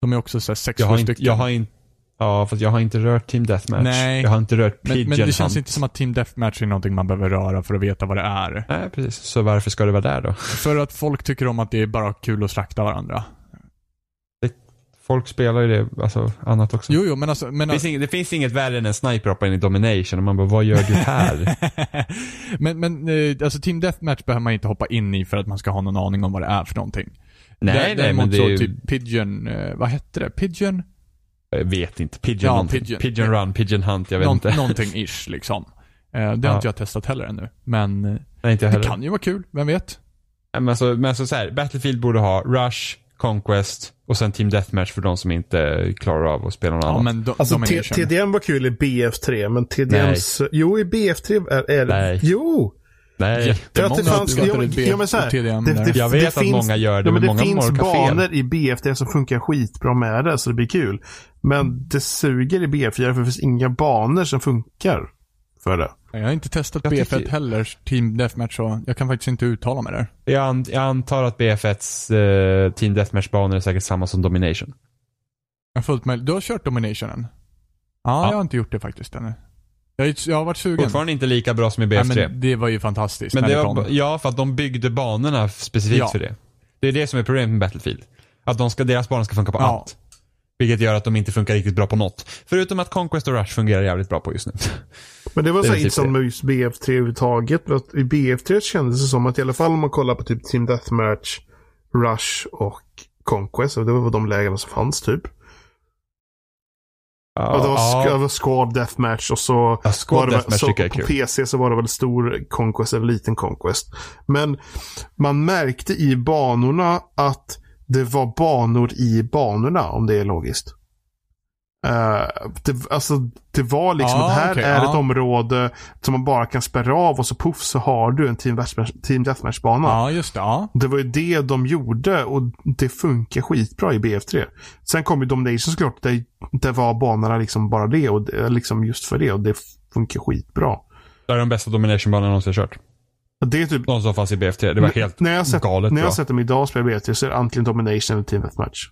A: De är också såhär sex,
C: Jag har inte,
A: stycken.
C: jag har inte, ja, fast jag har inte rört Team Deathmatch.
A: Nej.
C: Jag har inte rört
A: men,
C: Pigeon
A: men det känns
C: Hunt.
A: inte som att Team Deathmatch är någonting man behöver röra för att veta vad det är.
C: Nej, precis. Så varför ska det vara där då?
A: För att folk tycker om att det är bara kul att slakta varandra.
C: Folk spelar ju det, alltså annat också.
A: Jo, jo, men alltså... Men
C: Det, finns inget, det finns inget värre än en sniper hoppa in i domination och man bara, vad gör du här?
A: men, men eh, alltså Team Deathmatch behöver man inte hoppa in i för att man ska ha någon aning om vad det är för någonting.
C: nej,
A: Dä-
C: nej,
A: Däremot
C: men det
A: så
C: är ju,
A: typ Pigeon, eh, vad hette det? Pigeon?
C: Jag vet inte. Pigeon
A: Ja. Pigeon.
C: Pigeon run, pigeon hunt, jag vet
A: Någon,
C: inte.
A: någonting ish liksom. Eh, det har
C: Ja.
A: inte jag testat heller ännu. Men eh,
C: Nej, inte
A: det
C: heller.
A: kan ju vara kul, vem vet?
C: Nej, Men alltså, men alltså så här, Battlefield borde ha Rush, Conquest och sen Team Deathmatch för de som inte klarar av att spela något
A: Ja,
C: annat.
A: men do,
B: Alltså. TDM var kul i BF3, men TDMs... Jo, i BF3 är, är det...
C: Nej.
B: Jo!
C: Nej.
B: Att det
A: Jättemånga
B: fanns...
A: uppskattade
B: Ja,
A: B-
B: ja, men så här,
A: TDM
B: det,
A: där.
B: det,
C: Jag vet
B: det
C: att
B: finns,
C: många gör det,
B: ja, men
C: men
B: det
C: många
B: finns banor i BF3 som funkar skitbra med det, så det blir kul. Men det suger i BF4 för det finns inga banor som funkar för det.
A: Jag har inte testat
C: Jag
A: BF1
C: tycker-
A: heller, Team Deathmatch, så jag kan faktiskt inte uttala mig där.
C: Jag, an, jag antar att BF1s eh, Team Deathmatch-banor är säkert samma som Domination.
A: Jag fullt med, du har kört Dominationen? Ja,
C: Ja.
A: jag har inte gjort det faktiskt ännu. Jag, jag har varit sugen.
C: Fortfarande inte lika bra som i
A: Nej,
C: BF3.
A: men det var ju fantastiskt
C: Men
A: när
C: det
A: det
C: var,
A: kom.
C: ja, för att de byggde banorna specifikt
A: Ja.
C: för det. Det är det som är problemet med Battlefield. Att de ska, deras banor ska funka på
A: Ja.
C: allt. Vilket gör att de inte funkar riktigt bra på något. Förutom att Conquest och Rush fungerar jävligt bra på just nu.
B: Men det var så inte som med just BF3 överhuvudtaget. men att I BF3 kändes det som att i alla fall om man kollar på typ Team Deathmatch, Rush och Conquest. Och det var de lägena som fanns typ. Och det var, var Squad Deathmatch och så
C: Ja, Squad
B: var det
C: Deathmatch
B: så på. PC så var det väl stor Conquest eller liten Conquest. Men man märkte i banorna att det var banor i banorna om det är logiskt. Eh, det, alltså, det var liksom
A: Ja,
B: att här
A: okej,
B: är
A: ja.
B: ett område som man bara kan spärra av och så puff så har du en Team Deathmatch, Deathmatch-bana.
A: Ja, just det. Ja.
B: Det var ju det de gjorde och det funkar skitbra i BF3. Sen kom ju Domination såklart. Det, det var banorna liksom bara det och det, liksom just för det och det funkar skitbra.
C: Det är de bästa Domination-banorna jag någonsin kört.
B: Det är typ
C: De som fanns i BF3. Det var helt
B: när jag sett,
C: galet
B: När jag har sett dem idag spela BF3 så är det antingen Domination eller Team Deathmatch.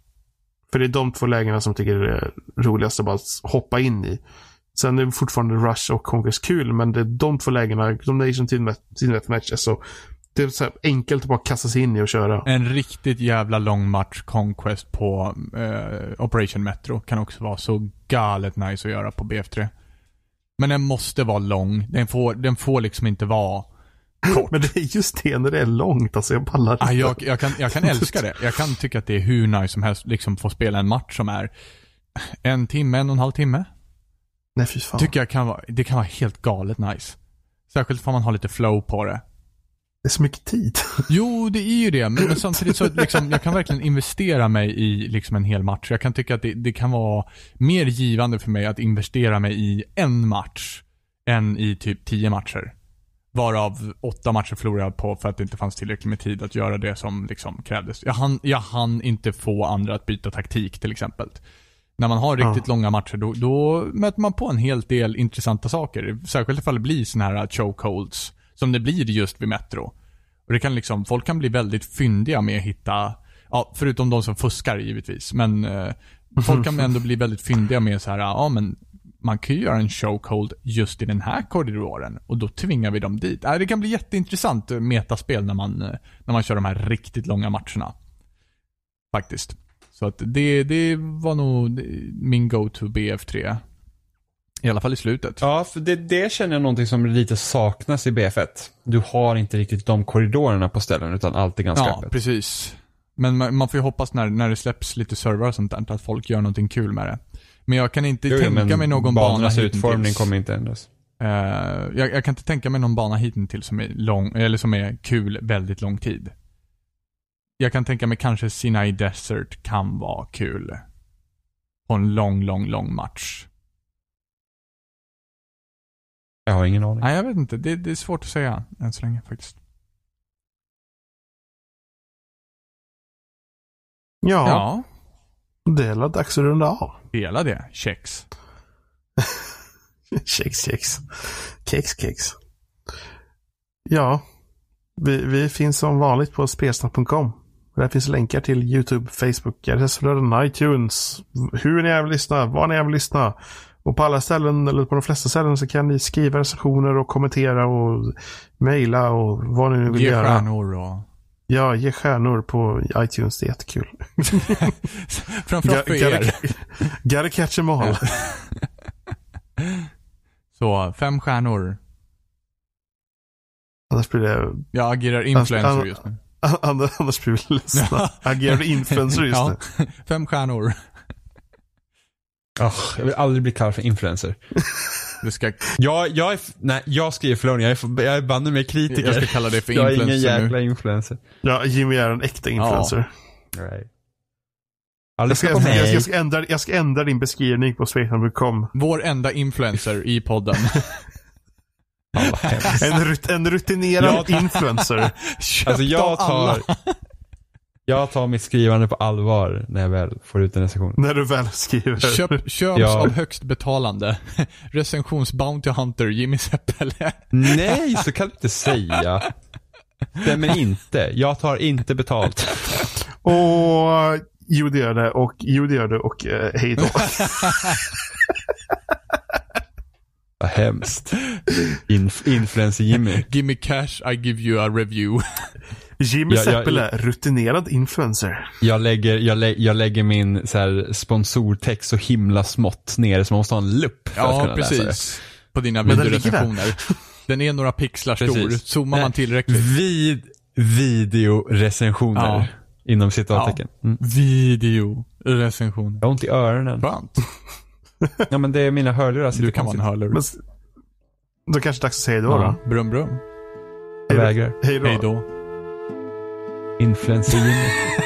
B: För det är de två lägena som jag tycker är roligast att bara hoppa in i. Sen är det fortfarande Rush och Conquest kul, men det är de två lägena, Domination Nation Team Match, Deathmatch, är så det är så här enkelt att bara kasta sig in i och köra.
A: En riktigt jävla lång match Conquest på eh, Operation Metro kan också vara så galet nice att göra på BF3. Men den måste vara lång. Den får, den får liksom inte vara kort.
B: Men det är just det när det är långt, alltså jag pallar
A: Ah,
B: inte.
A: jag, jag, kan, jag kan älska det. Jag kan tycka att det är hur nice som helst, liksom få spela en match som är en timme, en och en halv timme.
B: Nej fy fan.
A: Tycker jag kan vara, det kan vara helt galet nice. Särskilt om man har lite flow på det.
B: Det är så mycket tid.
A: Jo, det är ju det. Men, men samtidigt så liksom, jag kan verkligen investera mig i liksom en hel match. Jag kan tycka att det, det kan vara mer givande för mig att investera mig i en match än i typ tio matcher. Varav åtta matcher förlorade jag på för att det inte fanns tillräckligt med tid att göra det som liksom krävdes. Jag hann, jag hann inte få andra att byta taktik till exempel. När man har riktigt
B: Ja.
A: långa matcher då, då möter man på en hel del intressanta saker. Särskilt ifall det blir såna här chokeholds. Som det blir just vid Metro. Och det kan liksom, folk kan bli väldigt fyndiga med att hitta, ja, förutom de som fuskar givetvis. Men eh, folk kan ändå bli väldigt fyndiga med så här, ja men man kan ju göra en chokehold just i den här korridoren och då tvingar vi dem dit. Äh, det kan bli jätteintressant eh, metaspel när man, eh, när man kör de här riktigt långa matcherna. Faktiskt. Så att det, det var nog min go-to BF3. I alla fall i slutet.
C: Ja, för det, det känner jag någonting som lite saknas i BF1. Du har inte riktigt de korridorerna på ställen utan allt är ganska
A: Ja,
C: öppet.
A: precis. Men man, man får ju hoppas när, när det släpps lite servrar och sånt där, att folk gör någonting kul med det. Men jag kan inte
C: Jo,
A: tänka mig någon bana hittills.
C: utformning kommer inte ändras.
A: Eh, jag, jag kan inte tänka mig någon bana hittills som är lång, eller som är kul väldigt lång tid. Jag kan tänka mig kanske Sinai Desert kan vara kul. På en lång, lång, lång match.
C: Jag har ingen aning.
A: Nej, jag vet inte. Det, det är svårt att säga än så länge faktiskt.
B: Ja,
A: Ja,
B: det är dags att runda av.
A: hela det. Kex.
B: Kex, kex. Kex, kex. Ja, vi, vi finns som vanligt på spelsnack.com. Där finns länkar till YouTube, Facebook, RSS-flöden, iTunes. Hur ni än vill lyssna, var ni än vill lyssna. Och på alla ställen, eller på de flesta ställen, så kan ni skriva recensioner och kommentera och mejla och vad ni nu vill
A: Ge
B: göra.
A: stjärnor och...
B: Ja, ge stjärnor på iTunes. Det är jättekul.
A: Framförallt för er.
B: Gotta, catch them all.
A: Så, fem stjärnor.
B: Annars blir det
A: Jag agerar influencer
B: Annars-
A: just nu.
B: Annars annars blir vi ledsna. Agerar influencer just
A: ja,
B: nu?
A: Fem stjärnor.
C: Åh, jag vill aldrig bli kallad för influencer.
A: Du ska,
C: Jag, jag, är, nej, jag skriver förlåt, jag är, jag är banne mig kritiker.
A: jag ska kalla dig för
C: jag är ingen
A: influencer
C: jäkla
A: nu.
C: influencer.
B: Ja, Jimmy är en äkta influencer.
C: Nej.
B: Jag,
C: Aldrig
B: ska,
C: ska
B: jag, ska, jag, ska ändra, jag ska ändra din beskrivning på spelsnack.com.
A: Vår enda influencer i podden.
B: En, rut, en rutinerad
C: Jag
B: influencer.
A: Köpt
C: Alltså jag tar, jag tar mitt skrivande på allvar när jag väl får ut en recension.
B: när du väl skriver.
A: Köp, köps
C: Ja.
A: av högst betalande. Recensions Bounty Hunter, Jimmy Seppele.
C: Nej, så kan du inte säga. Stämmer inte. Jag tar inte betalt.
B: Och jo det gör det och jo det gör det och eh, hej då.
C: Vad hemskt. Inf influencer Jimmy.
A: Give me cash, I give you a review.
B: Jimmy
C: Ja, ja,
B: Seppele, rutinerad influencer.
C: Jag lägger, jag, lä jag lägger min så här, sponsortext så himla smått ner så man måste ha en lupp för att
A: Ja,
C: kunna läsa det.
A: precis. På dina videorecensioner. Den är några pixlar stor.
C: Precis.
A: Zoomar man
C: Nej.
A: tillräckligt.
C: Vid videorecensioner.
A: Ja.
C: Inom citattecken. Mm.
A: Videorecensioner.
C: Jag har ont i öronen.
A: Skönt.
C: Ja men det är mina hörlurar
A: Du kan vara en hörlur.
B: Men, då kanske det är dags att säga då.
A: Ja,
B: då.
A: brum brum.
C: Jag vägrar.
B: Hej då.
A: Hej då.
C: Influencer Jimmy.